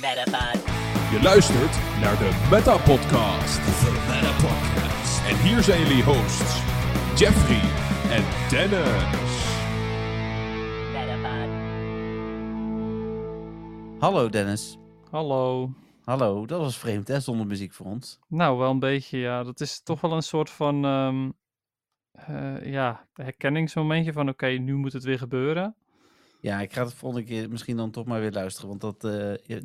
Metapod. Je luistert naar de Meta Podcast. De Meta Podcast. En hier zijn jullie hosts, Jeffrey en Dennis. Metapod. Hallo Dennis. Hallo. Hallo, dat was vreemd hè, zonder muziek voor ons. Nou, wel een beetje, ja. Dat is toch wel een soort van, ehm, eh, ja, herkenningsmomentje van, oké, nu moet het weer gebeuren. Ja, ik ga het volgende keer misschien dan toch maar weer luisteren, want dat,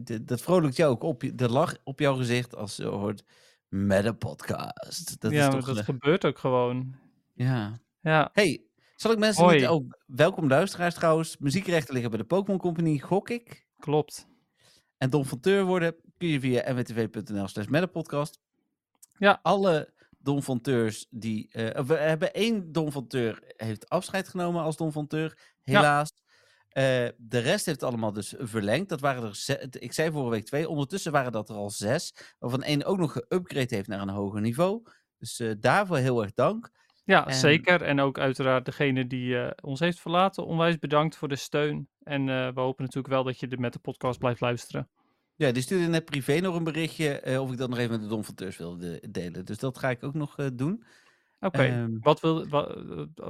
d- dat vrolijkt jou ook op. De lach op jouw gezicht als je hoort met een podcast. Dat ja, is toch... dat gebeurt ook gewoon. ja. Ja, Hey, zal ik mensen Hoi. niet ook... Welkom luisteraars trouwens. Muziekrechten liggen bij de Pokémon Company, gok ik. klopt. En donfonteur worden kun je via mwtv.nl slash podcast. Ja. Alle donfonteurs die... eh, we hebben één donfonteur heeft afscheid genomen als donfonteur, helaas. Eh, de rest heeft het allemaal dus verlengd. Dat waren er ik zei vorige week twee. Ondertussen waren dat er al zes. Waarvan één ook nog geüpgrade heeft naar een hoger niveau. Dus eh, daarvoor heel erg dank. Ja, En- zeker. En ook uiteraard degene die eh, ons heeft verlaten. Onwijs bedankt voor de steun. En eh, we hopen natuurlijk wel dat je met de podcast blijft luisteren. Ja, die stuurde net privé nog een berichtje eh, of ik dat nog even met de donfonteurs wilde delen. Dus dat ga ik ook nog eh, doen. Oké, Ehm, wat wil, wa- eh,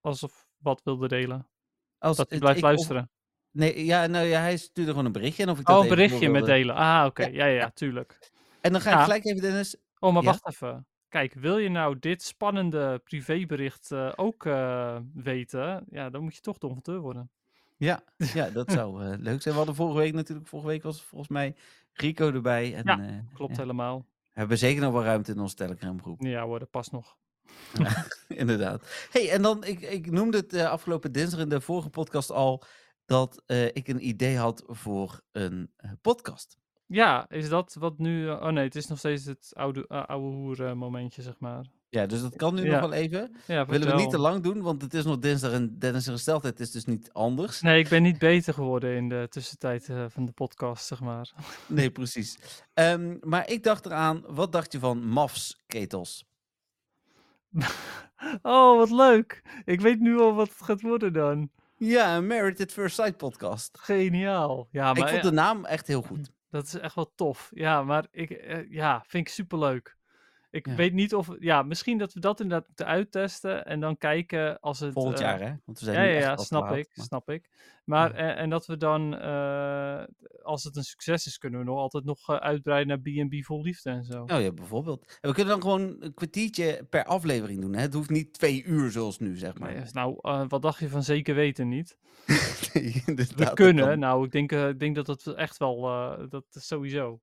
alsof wat wilde delen? Als Dat hij blijft ik- of- luisteren. Nee, ja, nou ja, hij stuurde gewoon een berichtje. En of ik dat Oh, een berichtje met delen. Ah, oké. Ja, Ja, ja, ja. tuurlijk. En dan ga ik gelijk even, Dennis. Oh, maar Ja? wacht even. Kijk, wil je nou dit spannende privébericht eh, ook eh, weten? Ja, dan moet je toch donfonteur worden. Ja, ja dat zou eh, leuk zijn. We hadden vorige week natuurlijk, vorige week was volgens mij Rico erbij. En, Ja, Klopt helemaal. We hebben zeker nog wel ruimte in onze Telegram groep. Ja hoor, dat past nog. Inderdaad. hey, en dan, ik, ik noemde het eh, afgelopen dinsdag in de vorige podcast al, dat eh, ik een idee had voor een eh, podcast. Ja, is dat wat nu... oh nee, het is nog steeds het oude, oude hoer momentje, zeg maar. Ja, dus dat kan nu Ja. nog wel even. Ja, Willen we niet te lang doen, want het is nog dinsdag en Dennis' gesteldheid is dus niet anders. Nee, ik ben niet beter geworden in de tussentijd van de podcast, zeg maar. Nee, precies. Ehm, maar ik dacht eraan, wat dacht je van MAFs ketels? Oh, wat leuk. Ik weet nu al wat het gaat worden dan. Ja, een Married at First Sight podcast. Geniaal. Ja, maar ik vond de naam echt heel goed. dat is echt wel tof. Ja, maar ik, eh, ja, vind ik superleuk. Ik Ja. weet niet of, ja, misschien dat we dat inderdaad moeten uittesten en dan kijken als het... Volgend eh, jaar, hè? Want we zijn Ja, nu ja, echt snap laat, ik, maar- snap ik. Maar, Ja. en, en dat we dan, eh, als het een succes is, kunnen we nog altijd nog eh, uitbreiden naar B&B vol liefde en zo. Oh ja, bijvoorbeeld. En we kunnen dan gewoon een kwartiertje per aflevering doen. Hè? Het hoeft niet twee uur zoals nu, zeg Maar maar. ja, nou, eh, wat dacht je van zeker weten niet? Nee, We kunnen, nou, ik denk, eh, ik denk dat dat echt wel, eh, dat sowieso.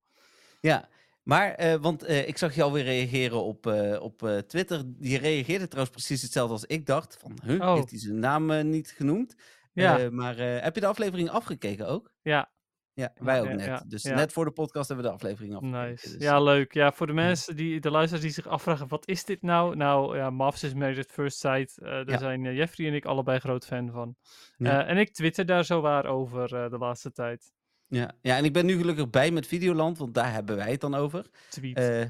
Ja, maar, eh, want eh, ik zag je alweer reageren op, eh, op Twitter. Je reageerde trouwens precies hetzelfde als ik dacht. Van, huh, Oh. heeft hij zijn naam niet genoemd? Ja. Maar heb je de aflevering afgekeken ook? Ja, Ja, wij ook net. ja, dus ja. net voor de podcast hebben we de aflevering afgekeken. nice. dus, Ja, leuk. Ja, voor de mensen, die, de luisteraars die zich afvragen, wat is dit nou? Nou, ja, Mavs is Married at First Sight. Daar zijn Jeffrey en ik allebei groot fan van. En ik twitter daar zo waar over de laatste tijd. Ja. ja, en ik ben nu gelukkig bij met Videoland, want daar hebben wij het dan over. Tweet. Eh, eh,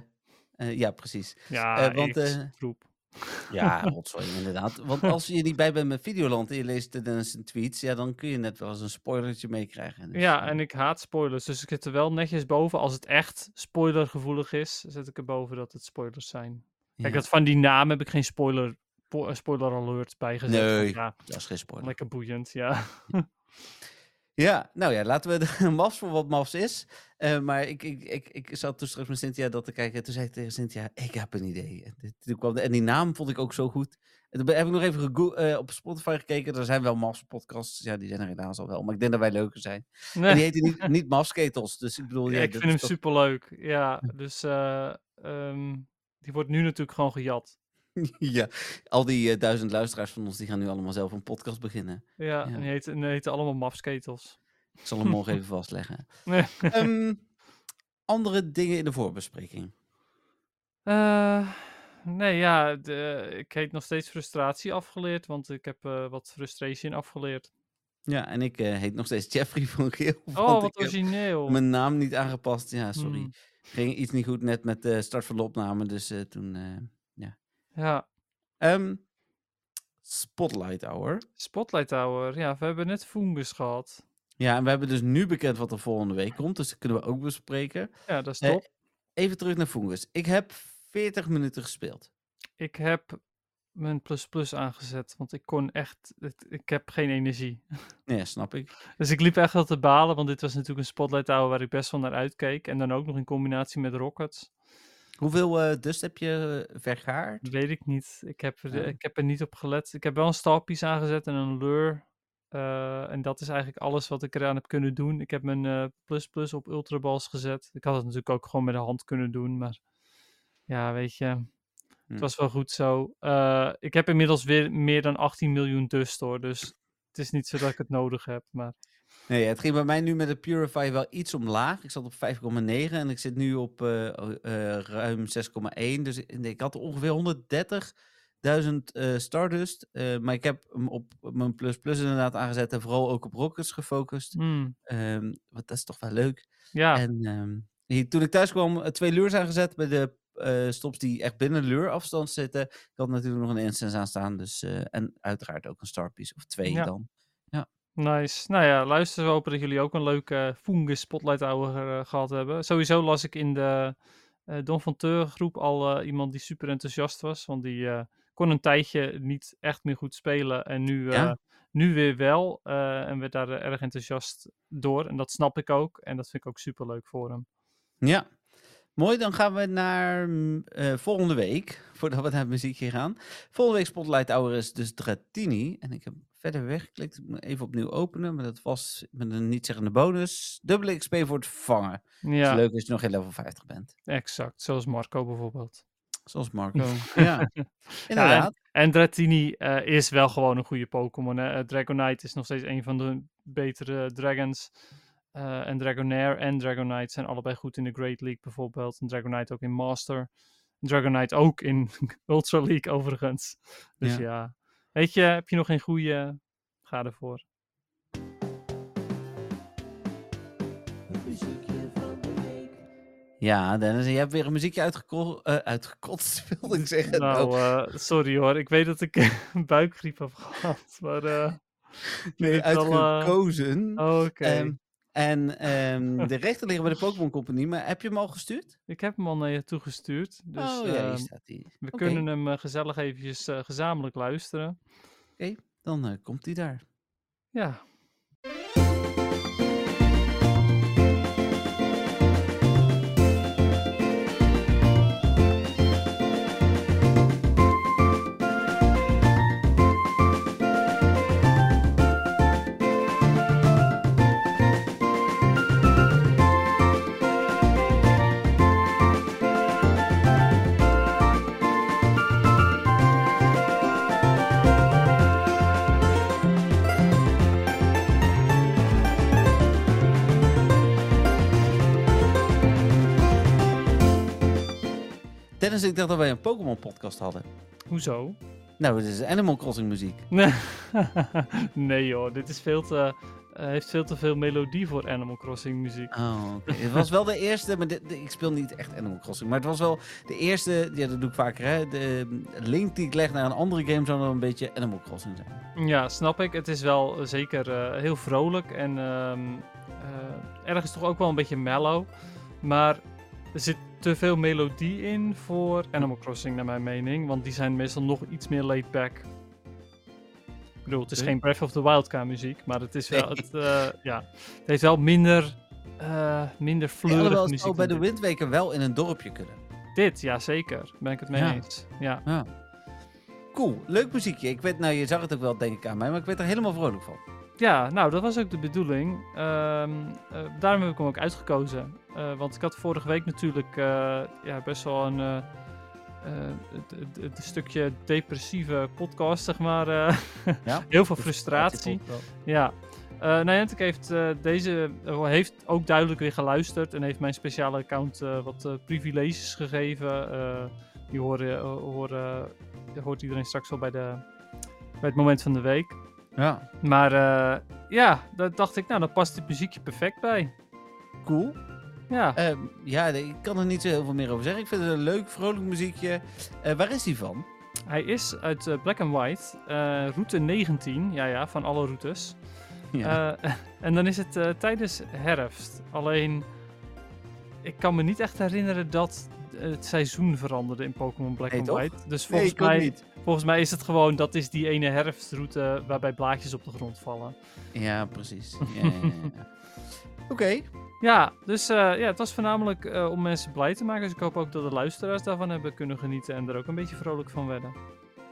ja, precies. ja, eh, want. Ja, rotzooi inderdaad. Want als je niet bij bent met Videoland en je leest de Dennis zijn tweets, ja, dan kun je net wel eens een spoilertje meekrijgen. Dus, Ja, en ik haat spoilers, dus ik zit er wel netjes boven. Als het echt spoilergevoelig is, zet ik er boven dat het spoilers zijn. Kijk, dat van die naam heb ik geen spoiler, po- spoiler alert bijgezet. want Nee, Ja, dat is geen spoiler. lekker boeiend, ja. Ja, nou ja, laten we de mafs voor wat mafs is. Eh, maar ik, ik, ik, ik zat dus straks met Cynthia dat te kijken. Toen zei ik tegen Cynthia, ik heb een idee. En, dit- toen kwam de- en die naam vond ik ook zo goed. En toen heb ik nog even eh, op Spotify gekeken. Er zijn wel mafs podcasts. Ja, die zijn er helaas al wel. Maar ik denk dat wij leuker zijn. En die heten niet, niet mafsketels. Dus ik bedoel, Ja, ja, ik vind hem toch- superleuk. Ja, dus eh, ehm, die wordt nu natuurlijk gewoon gejat. ja, al die eh, duizend luisteraars van ons, die gaan nu allemaal zelf een podcast beginnen. Ja, Ja. en die heten, en die heten allemaal mafsketels. Ik zal hem morgen even vastleggen. Nee. Ehm, andere dingen in de voorbespreking. Eh, nee, ja, de, ik heet nog steeds frustratie afgeleerd, want ik heb eh, wat frustration afgeleerd. Ja, en ik heet nog steeds Jeffrey van Geel. Oh, wat origineel. mijn naam niet aangepast. Ja, sorry. Hmm. Ging iets niet goed net met de start van de opname, dus toen... Ja, ehm, Spotlight Hour. Spotlight Hour. Ja, we hebben net Fungus gehad. Ja, en we hebben dus nu bekend wat er volgende week komt. Dus dat kunnen we ook bespreken. Ja, dat is Eh, top. Even terug naar Fungus. Ik heb 40 minuten gespeeld. Ik heb mijn plus plus aangezet, want ik kon echt, het- ik heb geen energie. Ja, snap ik. Dus ik liep echt wel te balen, want dit was natuurlijk een spotlight tower waar ik best wel naar uitkeek. En dan ook nog in combinatie met rockets. Hoeveel eh, dust heb je eh, vergaard? Dat weet ik niet. Ik heb, er, Ja. ik heb er niet op gelet. Ik heb wel een starpiece aangezet en een lure. eh, en dat is eigenlijk alles wat ik eraan heb kunnen doen. Ik heb mijn eh, plus plus op ultraballs gezet. Ik had het natuurlijk ook gewoon met de hand kunnen doen, maar ja, weet je, Hm. het was wel goed zo. Eh, ik heb inmiddels weer meer dan 18 miljoen dust hoor, dus het is niet zo dat ik het nodig heb, maar Nee, het ging bij mij nu met de Purify wel iets omlaag. Ik zat op 5,9 en ik zit nu op eh, eh, ruim 6,1. Dus ik had ongeveer 130.000 eh Stardust. maar ik heb hem op mijn plus plus inderdaad aangezet en vooral ook op Rockets gefocust. Ehm, want dat is toch wel leuk. ja, En ehm, hier, toen ik thuis kwam, twee lures aangezet bij de stops die echt binnen luurafstand zitten. Ik had natuurlijk nog een instance aan staan. Dus, en uiteraard ook een starpiece of twee Ja. dan. Nice. Nou ja, luister, we hopen dat jullie ook een leuke Fungus Spotlight Hour eh, gehad hebben. Sowieso las ik in de eh Don van Teur groep al eh, iemand die super enthousiast was. Want die kon een tijdje niet echt meer goed spelen. En nu, nu weer wel. en werd daar erg enthousiast door. En dat snap ik ook. En dat vind ik ook super leuk voor hem. Ja, mooi. Dan gaan we naar volgende week, voordat we naar muziekje gaan. Volgende week Spotlight Hour is dus Dratini. En ik heb verder weggeklikt. Ik moet even opnieuw openen, maar dat was met een niet-zeggende bonus. Dubbele XP voor het vangen. Dat Ja, is leuk als je nog geen level 50 bent. exact. Zoals Marco bijvoorbeeld. Zoals Marco. ja, inderdaad. En Dratini eh, is wel gewoon een goede Pokémon. Eh, Dragonite is nog steeds een van de betere Dragons. Eh, en Dragonair en Dragonite zijn allebei goed in de Great League bijvoorbeeld. En Dragonite ook in Master. En Dragonite ook in Ultra League overigens. Dus Ja. ja. Weet je, heb je nog geen goede, ga ervoor. Ja, Dennis, en je hebt weer een muziekje uitgeko eh, uitgekotst, wilde ik zeggen. Nou, eh, sorry hoor. Ik weet dat ik een buikgriep heb gehad. Maar eh, nee, bent wel, eh, uitgekozen. oké. Ehm, en ehm, de rechten liggen bij de Pokémon Company, maar heb je hem al gestuurd? Ik heb hem al naar je toegestuurd. Dus oh ja, hier ehm, staat hij. we Oké. kunnen hem eh, gezellig eventjes eh, gezamenlijk luisteren. Dan eh, komt hij daar. Ja. Dennis, ik dacht dat wij een Pokémon podcast hadden. Hoezo? Nou, dit is Animal Crossing muziek. Nee. joh, dit is veel te, eh, heeft veel te veel melodie voor Animal Crossing muziek. Oh, oké. het was wel de eerste, maar dit- ik speel niet echt Animal Crossing. Maar het was wel de eerste, ja, dat doe ik vaker, hè. De link die ik leg naar een andere game zou dan een beetje Animal Crossing zijn. Ja, snap ik. Het is wel eh, zeker eh, heel vrolijk en ehm, eh, ergens toch ook wel een beetje mellow. Maar er zit te veel melodie in voor Animal Crossing, naar mijn mening. Want die zijn meestal nog iets meer laid back. Ik bedoel, het is geen Breath of the Wild qua muziek, maar het is wel, Nee. het, eh, ja, het heeft wel minder, eh minder Ja, fleurig alhoewel het muziek. zou bij de. Windweker wel in een dorpje kunnen. Dit, ja zeker. Daar ben ik het mee Ja. eens. Ja. Ja. Cool, leuk muziekje. Ik weet, nou, je zag het ook wel, denk ik, aan mij, maar ik werd er helemaal vrolijk van. Ja, nou, dat was ook de bedoeling. Ehm, eh, daarom heb ik hem ook uitgekozen. Eh, want ik had vorige week natuurlijk eh, ja, best wel een een stukje depressieve podcast, zeg maar. Ja? Heel veel frustratie. Ja. Niantic heeft uh, deze heeft ook duidelijk weer geluisterd en heeft mijn speciale account wat privileges gegeven. Die horen, horen, hoort iedereen straks wel bij, de, bij het moment van de week. Ja. Maar uh, ja, daar dacht ik, nou, dan past dit muziekje perfect bij. Cool. Ja. Uh, ja, ik kan er niet zo heel veel meer over zeggen. Ik vind het een leuk, vrolijk muziekje. Uh, waar is die van? Hij is uit uh, Black and White, route 19, ja ja, van alle routes. Ja. Eh, en dan is het eh, tijdens herfst. Alleen, ik kan me niet echt herinneren dat het seizoen veranderde in Pokémon Black Nee, and toch? White. Dus volgens, mij, niet. volgens mij is het gewoon, dat is die ene herfstroute waarbij blaadjes op de grond vallen. Ja, precies. Ja, ja, ja, ja. Oké. Ja, dus eh, ja, het was voornamelijk eh, om mensen blij te maken. Dus ik hoop ook dat de luisteraars daarvan hebben kunnen genieten en er ook een beetje vrolijk van werden.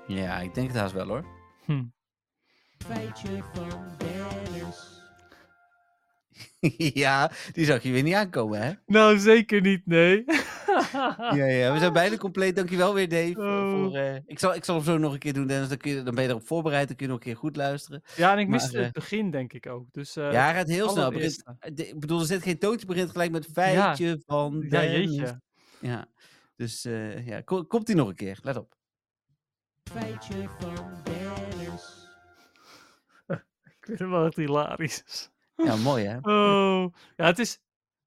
Ja, ik denk het haast wel hoor. Hm. Feitje van Dennis. ja, die zag je weer niet aankomen, hè? Nou, zeker niet, nee. Ja, ja, we zijn bijna compleet. Dankjewel weer, Dave. Oh. Voor, eh, ik, zal, ik zal hem zo nog een keer doen, Dennis. Dan, kun je, dan ben je erop voorbereid. Dan kun je nog een keer goed luisteren. Ja, en ik Maar, miste eh, het begin, denk ik ook. Dus, eh, ja, hij gaat heel snel. Begint, ik bedoel, er zit geen tootje. Begint gelijk met feitje van Ja, Dennis. jeetje. Ja, dus eh, ja, ko- komt hij nog een keer. Let op. Feitje van Dennis. Ik vind hem wel echt hilarisch. Ja, mooi hè? Oh, ja, het is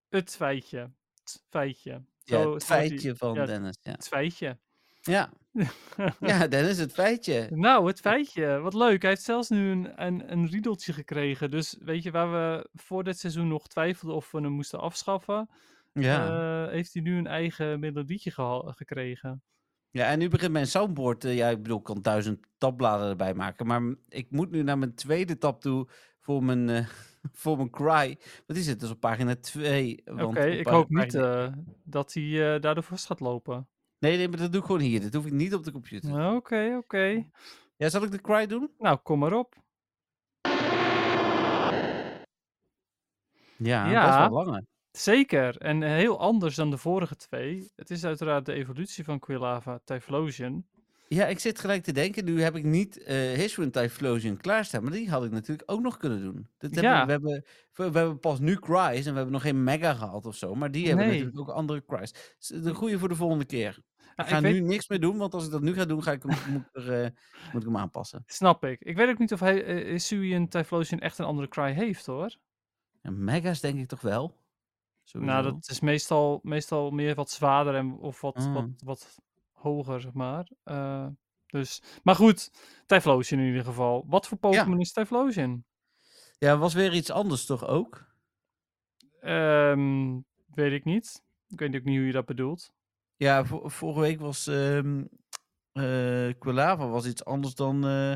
het feitje. Het feitje. Ja, het feitje van ja, Dennis. Ja. Het feitje. Ja. ja, Dennis, het feitje. Nou, het feitje. Wat leuk. Hij heeft zelfs nu een, een, een riedeltje gekregen. Dus weet je, waar we voor dit seizoen nog twijfelden of we hem moesten afschaffen, Ja. eh, heeft hij nu een eigen melodietje gekregen. ja, en nu begint mijn soundboard. eh, ja, ik bedoel, ik kan duizend tabbladen erbij maken. Maar ik moet nu naar mijn tweede tab toe voor mijn, eh, voor mijn cry. Want die zit dus op pagina 2. Oké, ik hoop niet eh, dat hij eh, daardoor vast gaat lopen. Nee, nee, maar dat doe ik gewoon hier. Dat hoef ik niet op de computer. Oké, oké. Ja, zal ik de cry doen? Nou, kom maar op. Ja, Ja. best wel lange. Zeker, en heel anders dan de vorige twee. Het is uiteraard de evolutie van Quilava Typhlosion. Ja, ik zit gelijk te denken. Nu heb ik niet eh History Typhlosion klaarstaan. Maar die had ik natuurlijk ook nog kunnen doen. Dat hebben, Ja. we, hebben, we, we hebben pas nu cries en we hebben nog geen mega gehad of zo. Maar die hebben Nee. natuurlijk ook andere cries. Dus De goede voor de volgende keer. Ja, ik ga ik weet- nu niks meer doen, want als ik dat nu ga doen, ga ik hem, moet, er, eh, moet ik hem aanpassen. Snap ik. Ik weet ook niet of hij, eh, Hisuian Typhlosion echt een andere cry heeft, hoor. Mega's denk ik toch wel? Sowieso. Nou, dat is meestal, meestal meer wat zwaarder en, of wat, Ah. wat, wat hoger, zeg maar. Eh, dus, maar goed, Typhlosion in ieder geval. Wat voor Pokémon is Typhlosion? Ja, was weer iets anders toch ook? Ehm, weet ik niet. Ik weet ook niet hoe je dat bedoelt. Ja, vo- vorige week was eh, Quilava was iets anders dan... eh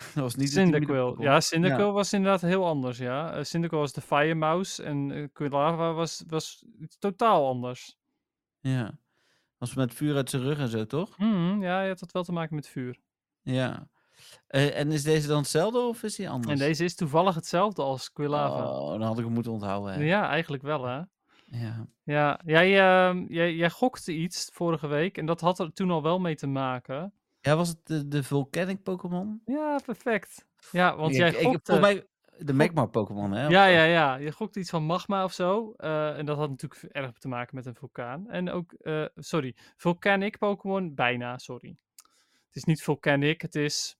dat was niet Cyndaquil. Ja, Cyndaquil was inderdaad heel anders, ja. Uh, Cyndaquil was de Fire Mouse en eh, Quilava was, was iets totaal anders. Ja. Was met vuur uit zijn rug en zo, toch? Mhm, ja, je had dat wel te maken met vuur. Ja. Eh, en is deze dan hetzelfde of is die anders? En deze is toevallig hetzelfde als Quilava. Oh, dan had ik hem moeten onthouden. hè. Ja, eigenlijk wel, hè. Ja. Ja, jij, ehm, jij, jij gokte iets vorige week en dat had er toen al wel mee te maken. Ja, was het de, de Volcanic Pokémon? Ja, perfect. Ja, want Ik- jij ik, gokte... Volgens mij de Magmar Pokémon, hè? Ja, ja, ja. Je gokte iets van magma of zo. eh, en dat had natuurlijk erg te maken met een vulkaan. En ook, eh, sorry, volcanic Pokémon, bijna, sorry. Het is niet volcanic, het is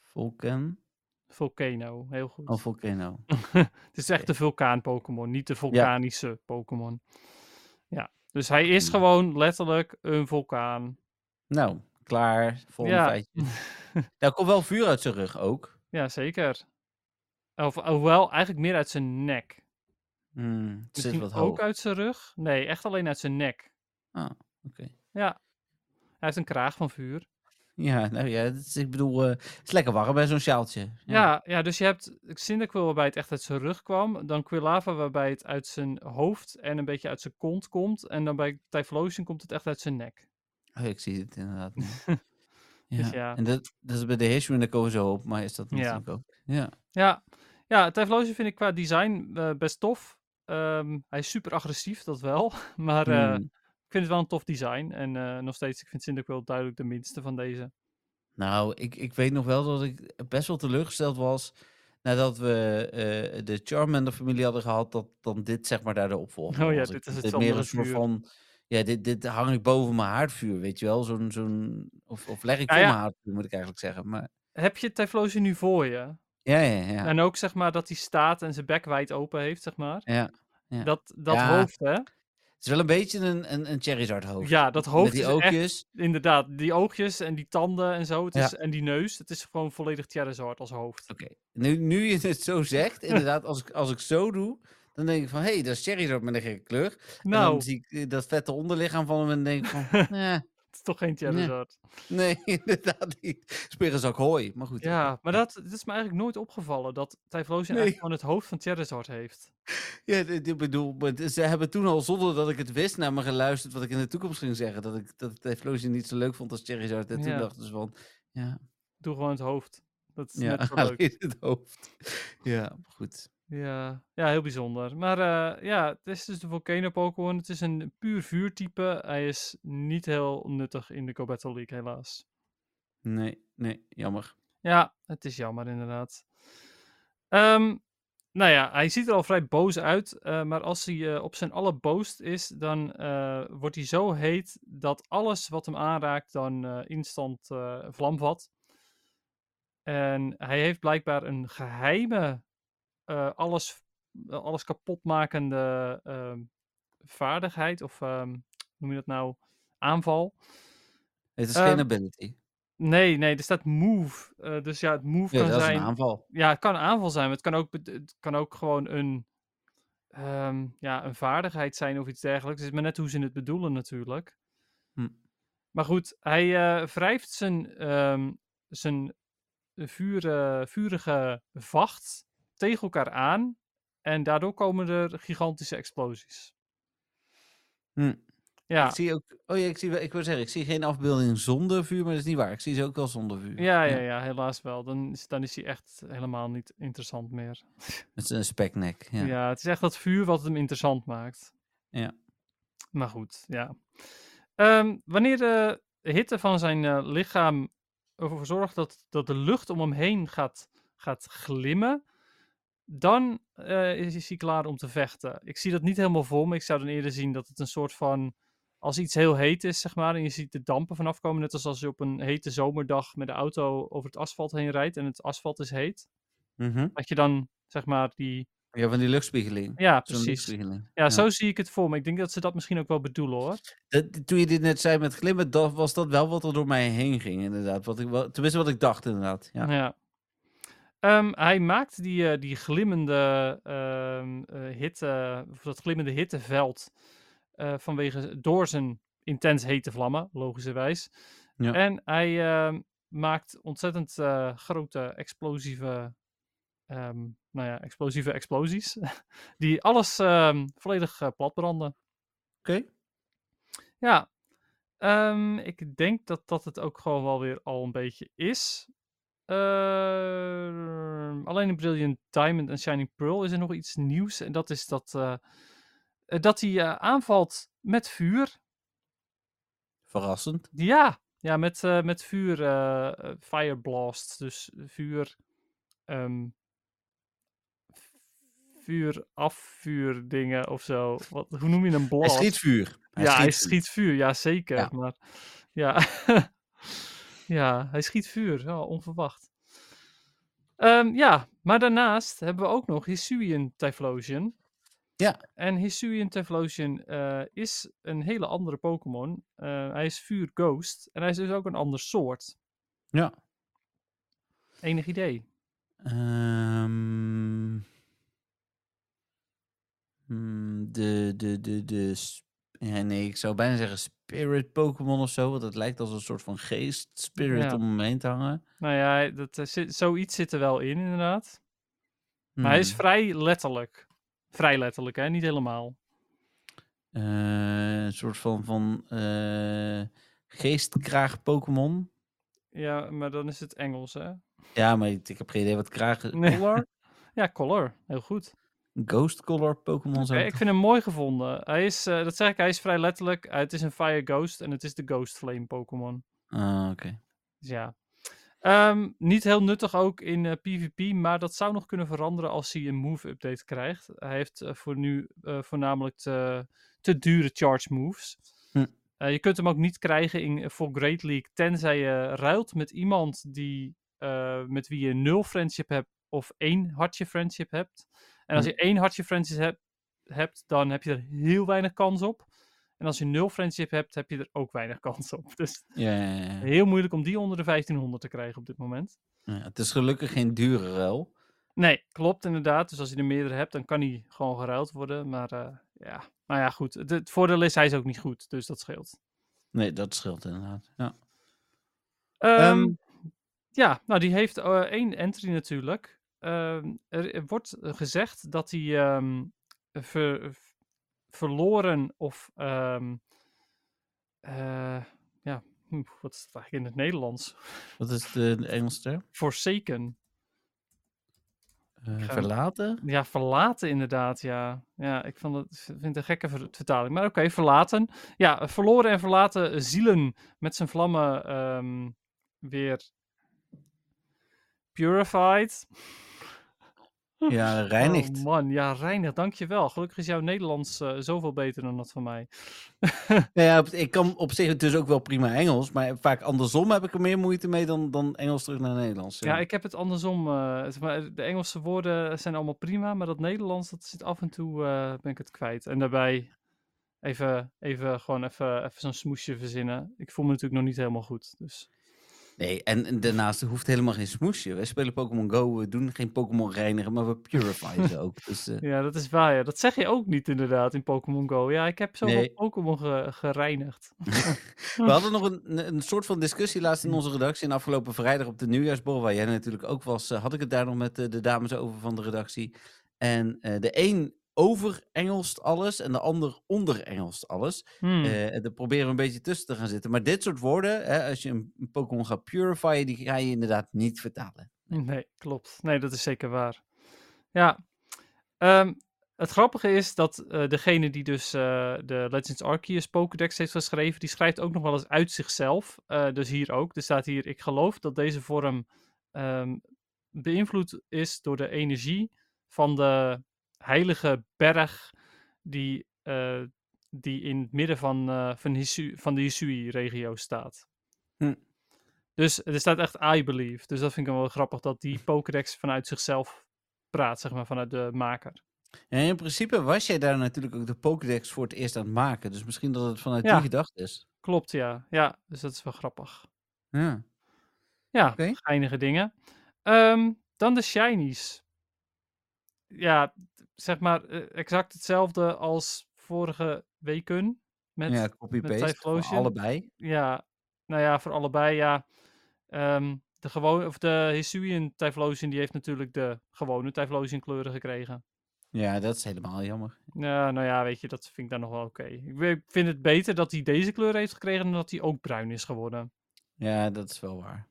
Vulcan. volcano. Heel goed. Oh, Volcano. Het is echt de vulkaan Pokémon, niet de vulkanische Pokémon. Ja, dus hij is gewoon letterlijk een vulkaan. Nou, klaar. Volgende Ja. feitje. Nou, komt wel vuur uit zijn rug ook. Ja, zeker. Of, hoewel, eigenlijk meer uit zijn nek. Hmm, het zit Misschien wat ook hoog. uit zijn rug? Nee, echt alleen uit zijn nek. Ah, oké. Ja. Hij heeft een kraag van vuur. Ja, nou ja, is, ik bedoel, eh, het is lekker warm bij zo'n sjaaltje. Ja. Ja, dus je hebt Cyndaquil waarbij het echt uit zijn rug kwam. Dan Quilava waarbij het uit zijn hoofd en een beetje uit zijn kont komt. En dan bij Typhlosion komt het echt uit zijn nek. Oh, ik zie het inderdaad. ja. Dus ja. En dat, dat is bij de History, daar komen we zo op, maar is dat Ja. natuurlijk ook. Ja. Ja, ja Typhlosion vind ik qua design eh, best tof. Ehm, hij is super agressief, dat wel. Maar eh, Hmm. ik vind het wel een tof design. En eh, nog steeds, ik vind Cyndaquil duidelijk de minste van deze. Nou, ik, ik weet nog wel dat ik best wel teleurgesteld was nadat we eh, de Charmander-familie hadden gehad, dat dan dit zeg maar daar de opvolger Oh ja, was. dit is het meer andere een soort van, ja, dit, dit hang ik boven mijn haardvuur, weet je wel? Zo'n, zo'n, of, of leg ik Nou voor ja. mijn haardvuur, moet ik eigenlijk zeggen. Maar Heb je Typhlosion nu voor je? ja, ja, ja. En ook zeg maar dat hij staat en zijn bek wijd open heeft, zeg maar. ja. Ja. Dat, dat hoofd, hè? Het is wel een beetje een, een, een Charizard hoofd. Ja, dat hoofd Met die is echt, oogjes. inderdaad, die oogjes en die tanden en zo. Het is, en die neus. Het is gewoon volledig Charizard als hoofd. Oké, nu, nu je het zo zegt, inderdaad, als ik, als ik zo doe, dan denk ik van, hé, hey, dat is Charizard met een gekke kleur. En Nou, dan zie ik eh, dat vette onderlichaam van hem en denk ik van, eh, het is toch geen Charizard. nee, inderdaad niet. Sperenszak hooi, maar goed. Ja, maar dat, dat is me eigenlijk nooit opgevallen. Dat Typhlosion Nee. eigenlijk gewoon het hoofd van Charizard heeft. Ja, ik bedoel, ze hebben toen al, zonder dat ik het wist, naar me geluisterd wat ik in de toekomst ging zeggen. Dat ik dat Typhlosion niet zo leuk vond als Charizard. En toen Ja. dachten ze van, ja, Doe gewoon het hoofd. Dat is ja net zo leuk. het hoofd. Ja, goed. Ja, ja, heel bijzonder. Maar eh, ja, het is dus de Volcano Pokémon. Het is een puur vuurtype. Hij is niet heel nuttig in de Go Battle League, helaas. Nee, nee, jammer. Ja, het is jammer inderdaad. Ehm, nou ja, hij ziet er al vrij boos uit. eh, maar als hij eh, op zijn allerboost is, dan wordt hij zo heet dat alles wat hem aanraakt dan instant vlam vat. En hij heeft blijkbaar een geheime, eh, alles, eh, alles kapotmakende ehm, vaardigheid. Of ehm, hoe noem je dat nou? Aanval. Het is Ehm, geen ability. Nee, nee, er staat move. eh, dus ja, het move Ja, kan dat is zijn. een aanval. Ja, het kan een aanval zijn, maar het kan ook, het kan ook gewoon een, ehm, ja, een vaardigheid zijn of iets dergelijks. Het is maar net hoe ze het bedoelen natuurlijk. Hm. Maar goed, hij eh, wrijft zijn, ehm, zijn vuur, vurige vacht tegen elkaar aan. En daardoor komen er gigantische explosies. Hm. Ja, Ik zie ook, oh ja, ik zie wel, ik wil zeggen, ik zie geen afbeelding zonder vuur, maar dat is niet waar. Ik zie ze ook wel zonder vuur. ja, ja, ja, helaas wel. Dan is, dan is hij echt helemaal niet interessant meer. Met zijn speknek. Ja. Ja. het is echt dat vuur wat hem interessant maakt. Ja. Maar goed, ja. Ehm, wanneer de hitte van zijn eh, lichaam ervoor zorgt dat, dat de lucht om hem heen gaat, gaat glimmen, dan eh, is, is hij klaar om te vechten. Ik zie dat niet helemaal voor me. Ik zou dan eerder zien dat het een soort van. Als iets heel heet is, zeg maar, en je ziet de dampen vanaf komen, net als als je op een hete zomerdag met de auto over het asfalt heen rijdt en het asfalt is heet, Mhm. dat je dan, zeg maar, die. ja, van die luchtspiegeling. Ja, precies. Ja, zo zie ik het voor me. Ik denk dat ze dat misschien ook wel bedoelen hoor. Dat- toen je dit net zei met glimmen, was dat wel wat er door mij heen ging, inderdaad. Wat ik, wel- tenminste, wat ik dacht, inderdaad. Ja. Ja. Ehm, hij maakt die, eh, die glimmende ehm, eh, hitte, of dat glimmende hitteveld eh, vanwege door zijn intens hete vlammen, logischerwijs. Ja. En hij ehm, maakt ontzettend grote explosieve, nou ja, explosieve explosies, die alles volledig platbranden. Oké. Ja, ik denk dat dat het ook gewoon wel weer al een beetje is. Ehm, alleen in Brilliant Diamond en Shining Pearl is er nog iets nieuws. En dat is dat, eh, eh, dat hij eh, aanvalt met vuur. Verrassend. Ja, ja met, met vuur, eh, eh, fire blast. Dus vuur, v- vuur afvuurdingen of zo. Wat, hoe noem je een Hij blast? schiet vuur. ja, hij vuur. schiet vuur, ja zeker. Ja. Maar ja, ja, hij schiet vuur, ja, onverwacht. Ehm, ja, maar daarnaast hebben we ook nog Hisuian Typhlosion. Ja. En Hisuian Typhlosion eh, is een hele andere Pokémon. Eh, hij is vuur Ghost en hij is dus ook een ander soort. Ja. Enig idee? Ehm, hmm, de, de, de, de, ja, nee, ik zou bijna zeggen spirit Pokémon of zo, want het lijkt als een soort van geest spirit Ja. om hem heen te hangen. Nou ja, dat, eh, zit, zoiets zit er wel in inderdaad. Maar hij is Hmm. vrij letterlijk. Vrij letterlijk, hè? Niet helemaal. Eh, een soort van, van eh, geestkraag Pokémon. Ja, maar dan is het Engels, hè? Ja, maar ik, ik heb geen idee wat kraag is. Nee. Color? Ja, Color. Heel goed. Ghost Color Pokémon Oké, zou ik vind hem mooi gevonden. Hij is, eh, dat zeg ik, hij is vrij letterlijk. Eh, het is een Fire Ghost en het is de Ghost Flame Pokémon. Ah, oké. Dus ja. Ehm, niet heel nuttig ook in eh, PvP, maar dat zou nog kunnen veranderen als hij een move-update krijgt. Hij heeft eh, voor nu eh, voornamelijk te, te dure charge moves. Hm. Eh, je kunt hem ook niet krijgen in, voor Great League, tenzij je ruilt met iemand die, eh, met wie je nul friendship hebt of één hartje friendship hebt. En als Hm. je één hartje friendship hebt, hebt, dan heb je er heel weinig kans op. En als je nul friendship hebt, heb je er ook weinig kans op. Dus heel moeilijk om die onder de 1500 te krijgen op dit moment. Ja, het is gelukkig geen dure ruil. Nee, klopt inderdaad. Dus als je er meerdere hebt, dan kan hij gewoon geruild worden. Maar eh, ja, nou ja, goed. Het, het voordeel is, hij is ook niet goed. Dus dat scheelt. Nee, dat scheelt inderdaad. Ja. Ehm, Ehm, ja, nou die heeft eh, één entry natuurlijk. Ehm, er, wordt gezegd dat hij ehm, ver- verloren of ehm, eh, ja, hm, wat is het eigenlijk in het Nederlands? Wat is de, Engelse term? Forsaken. Eh, verlaten? Ja, verlaten inderdaad, ja. Ja, ik vond het, vind het een gekke ver- vertaling. Maar oké, verlaten. Ja, verloren en verlaten zielen met zijn vlammen weer purified. Ja, reinigt. Oh man, ja, reinig, dankjewel. Gelukkig is jouw Nederlands eh, zoveel beter dan dat van mij. Nou ja, ik kan op zich dus ook wel prima Engels, maar vaak andersom heb ik er meer moeite mee dan, dan Engels terug naar Nederlands. Ja, ik heb het andersom. eh, maar, de Engelse woorden zijn allemaal prima, maar dat Nederlands, dat zit af en toe, eh, ben ik het kwijt. En daarbij even, even gewoon even, even zo'n smoesje verzinnen. Ik voel me natuurlijk nog niet helemaal goed. Dus. Nee, en, daarnaast hoeft helemaal geen smoesje. Wij spelen Pokémon Go, we doen geen Pokémon reinigen, maar we purifyen ze ook. Dus, eh, Ja, dat is waar. Ja. Dat zeg je ook niet inderdaad in Pokémon Go. Ja, ik heb zoveel Nee. Pokémon ge- gereinigd. We hadden nog een, een soort van discussie laatst in onze redactie. En afgelopen vrijdag op de nieuwjaarsborrel, waar jij natuurlijk ook was, eh, had ik het daar nog met eh, de dames over van de redactie. En de een over Engelst alles en de ander onder Engelst alles. Hmm. Eh, en daar proberen we een beetje tussen te gaan zitten. Maar dit soort woorden, hè, als je een, een Pokémon gaat purifyen, die ga je inderdaad niet vertalen. Nee, klopt. Nee, dat is zeker waar. Ja. Ehm, het grappige is dat eh, degene die dus eh, de Legends Arceus Pokédex heeft geschreven, die schrijft ook nog wel eens uit zichzelf. Dus hier ook. Er staat hier, ik geloof dat deze vorm ehm, beïnvloed is door de energie van de heilige berg die, eh, die in het midden van, eh, van, Hisu- van de Hisui-regio staat. Hm. Dus er staat echt I believe. Dus dat vind ik wel grappig dat die Pokédex vanuit zichzelf praat, zeg maar, vanuit de maker. En in principe was jij daar natuurlijk ook de Pokédex voor het eerst aan het maken. Dus misschien dat het vanuit Ja. die gedachte is. Klopt, ja. Ja, dus dat is wel grappig. Ja. Ja, geinige dingen. Ehm, dan de shinies. Ja, zeg maar eh, exact hetzelfde als vorige weken. Met, ja, copy-paste voor allebei. ja, nou ja, voor allebei, ja. Ehm, de gewone, of de Hisuian Typhlosion, die heeft natuurlijk de gewone Typhlosion kleuren gekregen. Ja, dat is helemaal jammer. Ja, nou ja, weet je, dat vind ik dan nog wel oké. Ik vind het beter dat hij deze kleur heeft gekregen dan dat hij ook bruin is geworden. Ja, dat is wel waar.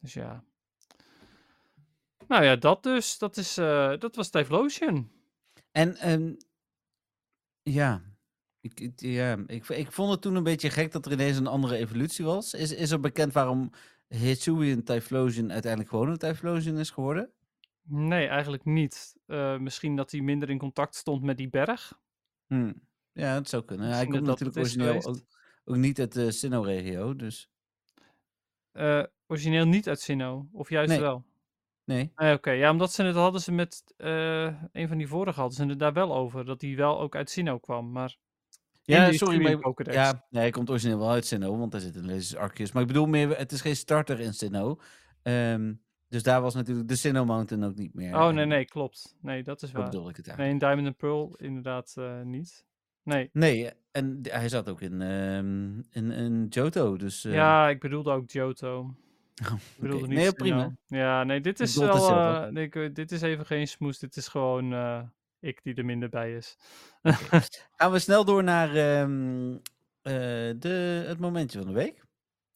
Dus ja. Nou ja, dat dus. Dat, is, eh, dat was Typhlosion. En ehm, ja, ik, ik- ja ik, ik vond het toen een beetje gek dat er ineens een andere evolutie was. Is, is er bekend waarom Hisuian Typhlosion uiteindelijk gewoon een Typhlosion is geworden? Nee, eigenlijk niet. Eh, misschien dat hij minder in contact stond met die berg. Hm. Ja, dat zou kunnen. Hij komt dat natuurlijk origineel ook, niet uit de Sinnoh-regio, dus Eh, origineel niet uit Sinnoh. Of juist Nee. wel. Nee. Nee, Oké, ja, omdat ze het hadden ze met eh, een van die vorige hadden ze het daar wel over. Dat hij wel ook uit Sinnoh kwam. Maar in Ja, sorry, maar Pokédex. ja, nee, hij komt origineel wel uit Sinnoh, want daar zit een Lazy Arceus. Maar ik bedoel meer, het is geen starter in Sinnoh. Ehm, dus daar was natuurlijk de Sinnoh Mountain ook niet meer. Oh, nee, En nee, klopt. Nee, dat is waar. bedoel ik het eigenlijk. Nee, in Diamond and Pearl inderdaad eh, niet. Nee. Nee, en hij zat ook in, ehm in, in Johto, dus... eh, Ja, ik bedoelde ook Johto. Bedoelde niet Nee, prima. Ja, nee, dit is wel... eh, ik, dit is even geen smoes. Dit is gewoon eh, ik die er minder bij is. Gaan we snel door naar ehm, eh, de, het momentje van de week.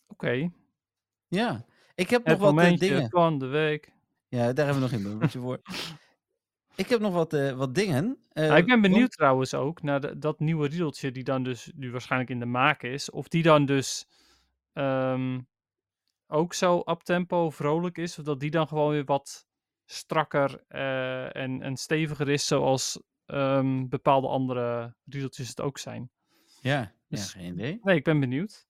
Oké. Ja, ik heb nog wat momentje dingen. van de week. Ja, daar hebben we nog geen momentje voor. Ik heb nog wat, wat dingen. Nou, ik ben want- benieuwd trouwens ook naar de- dat nieuwe riedeltje die dan dus nu waarschijnlijk in de maak is. Of die dan dus ehm, ook zo uptempo vrolijk is. Of dat die dan gewoon weer wat strakker eh, en, en steviger is zoals ehm, bepaalde andere riedeltjes het ook zijn. Ja, ja, Dus- geen idee. Nee, ik ben benieuwd.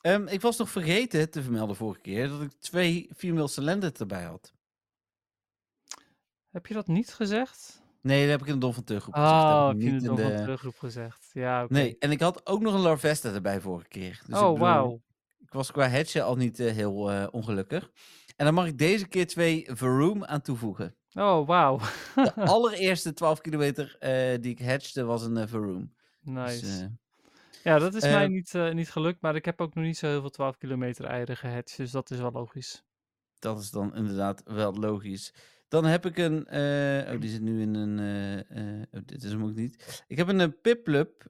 Ehm, ik was nog vergeten te vermelden vorige keer dat ik twee female erbij had. Heb je dat niet gezegd? Nee, dat heb ik in de Don van Teuggroep gezegd. Oh, heb je in nog de- van teruggroep gezegd? Ja. Nee, en ik had ook nog een Larvesta erbij vorige keer. Dus oh, wauw. Ik was qua hedge al niet eh, heel eh, ongelukkig. En dan mag ik deze keer twee Vroom aan toevoegen. Oh, wauw. De allereerste 12 kilometer eh, die ik hedgede was een Vroom. Nice. Dus, eh, ja, dat is mij niet, niet gelukt, maar ik heb ook nog niet zo heel veel 12 kilometer eieren gehatcht, dus dat is wel logisch. dat is dan inderdaad wel logisch. Dan heb ik een. oh, die zit nu in een. oh, dit is hem ook niet. Ik heb een Piplup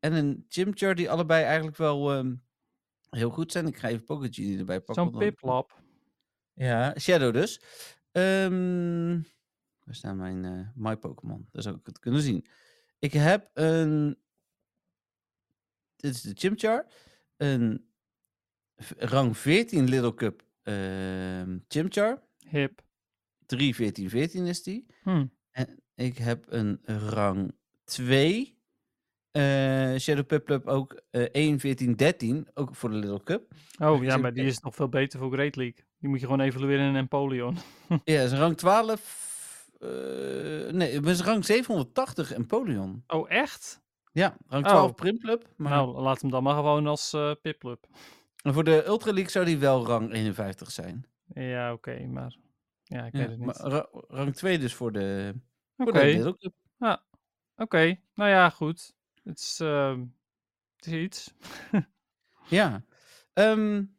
en een Chimchar die allebei eigenlijk wel ehm, heel goed zijn. Ik ga even Pocket Genie erbij pakken. Zo'n dan- piplap. Ja, Shadow dus. Ehm, waar staan mijn eh, My Pokémon? Daar zou ik het kunnen zien. Ik heb een. Dit is de Chimchar. Een rang 14 Little Cup ehm, Chimchar. Hip. 3, 14, 14 is die. Hm. En ik heb een rang 2. Eh Shadow Piplup ook 1, 14, 13. Ook voor de Little Cup. Oh ja, maar die is nog veel beter voor Great League. Die moet je gewoon evalueren in een Empoleon. Ja, is rang 12. eh, nee, het is rang 780 Empoleon. Oh, echt? Ja, rang 12 Oh. Primclub. Maar Nou, laat hem dan maar gewoon als Piplup. en voor de Ultra League zou die wel rang 51 zijn. Ja, oké, maar... Ja, ik Ja, weet het niet. ra- rang 2 dus voor de, voor Oké, de Little Cup. oké. Nou ja, goed. Het is, ehm, het is iets. Ja.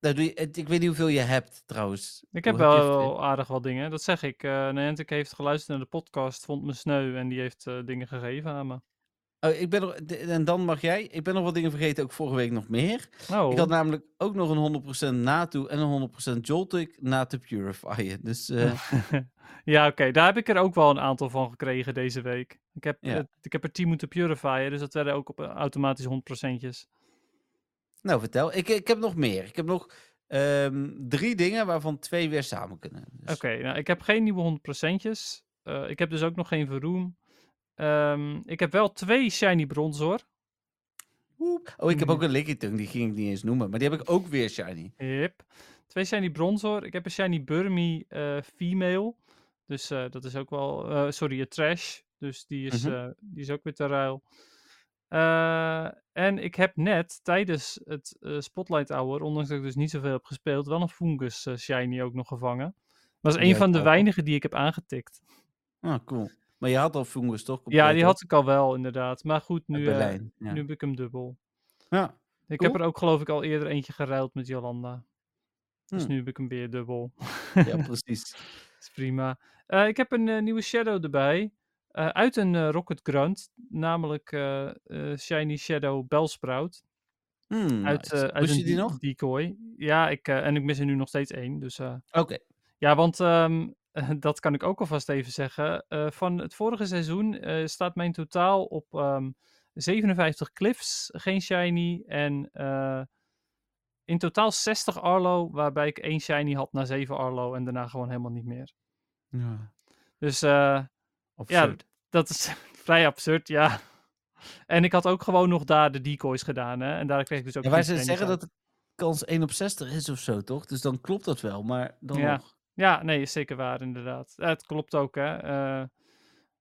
Nou, doe je, ik weet niet hoeveel je hebt trouwens. Ik heb wel, aardig wat dingen. Dat zeg ik. Niantic heeft geluisterd naar de podcast, vond me sneu en die heeft eh, dingen gegeven aan me. Oh, ik ben nog, en dan mag jij. Ik ben nog wat dingen vergeten, ook vorige week nog meer. Oh, Ik had namelijk ook nog een 100% Natu en een 100% Joltik na te purifieren. Dus eh, ja, oké. Daar heb ik er ook wel een aantal van gekregen deze week. Ik heb, Ja. eh, ik heb er 10 moeten purifieren, dus dat werden ook op eh, automatisch 100%'jes. nou vertel. Ik, ik heb nog meer. Ik heb nog ehm, drie dingen waarvan twee weer samen kunnen. Dus, Oké, nou, ik heb geen nieuwe 100%'jes. Eh ik heb dus ook nog geen Veroom. Ehm, ik heb wel twee Shiny Bronzor. woep. Oh, ik heb ook een Lickitung, die ging ik niet eens noemen. Maar die heb ik ook weer shiny. Yep. Twee Shiny Bronzor. Ik heb een Shiny Burmy eh, Female. Dus eh, dat is ook wel... eh, sorry, een Trash. Dus die is, Mhm. die is ook weer te ruil. En ik heb net tijdens het Spotlight Hour, ondanks dat ik dus niet zoveel heb gespeeld, wel een Fungus Shiny ook nog gevangen. Dat is een van de weinige die ik heb aangetikt. Ah, cool. Maar je had al Fungus toch? Ja, die had ik al wel, inderdaad. Maar goed, nu, eh, Berlijn. Ja. nu heb ik hem dubbel. ja. Ik Cool. heb er ook geloof ik al eerder eentje geruild met Jolanda. Dus Hm. nu heb ik hem weer dubbel. ja, precies. is prima. Eh, ik heb een eh, nieuwe Shadow erbij. uit een Rocket Grunt. Namelijk Shiny Shadow Bellsprout. Hmm, uit, nice. uit een je die nog? decoy. Ja, ik, en ik mis er nu nog steeds één. Dus Oké. ja, want ehm, dat kan ik ook alvast even zeggen. Eh, van het vorige seizoen eh, staat mijn totaal op ehm, 57 cliffs, geen shiny. En eh, in totaal 60 Arlo, waarbij ik één shiny had na 7 Arlo en daarna gewoon helemaal niet meer. Ja. Dus eh, Absurd. dat is vrij absurd, ja. En ik had ook gewoon nog daar de decoys gedaan, hè. En daar kreeg ik dus ook Ja, wij ze zeggen dat de kans 1 op 60 is of zo, toch? Dus dan klopt dat wel, maar dan Ja. nog. Ja, nee, is zeker waar, inderdaad. Het klopt ook, hè. eh,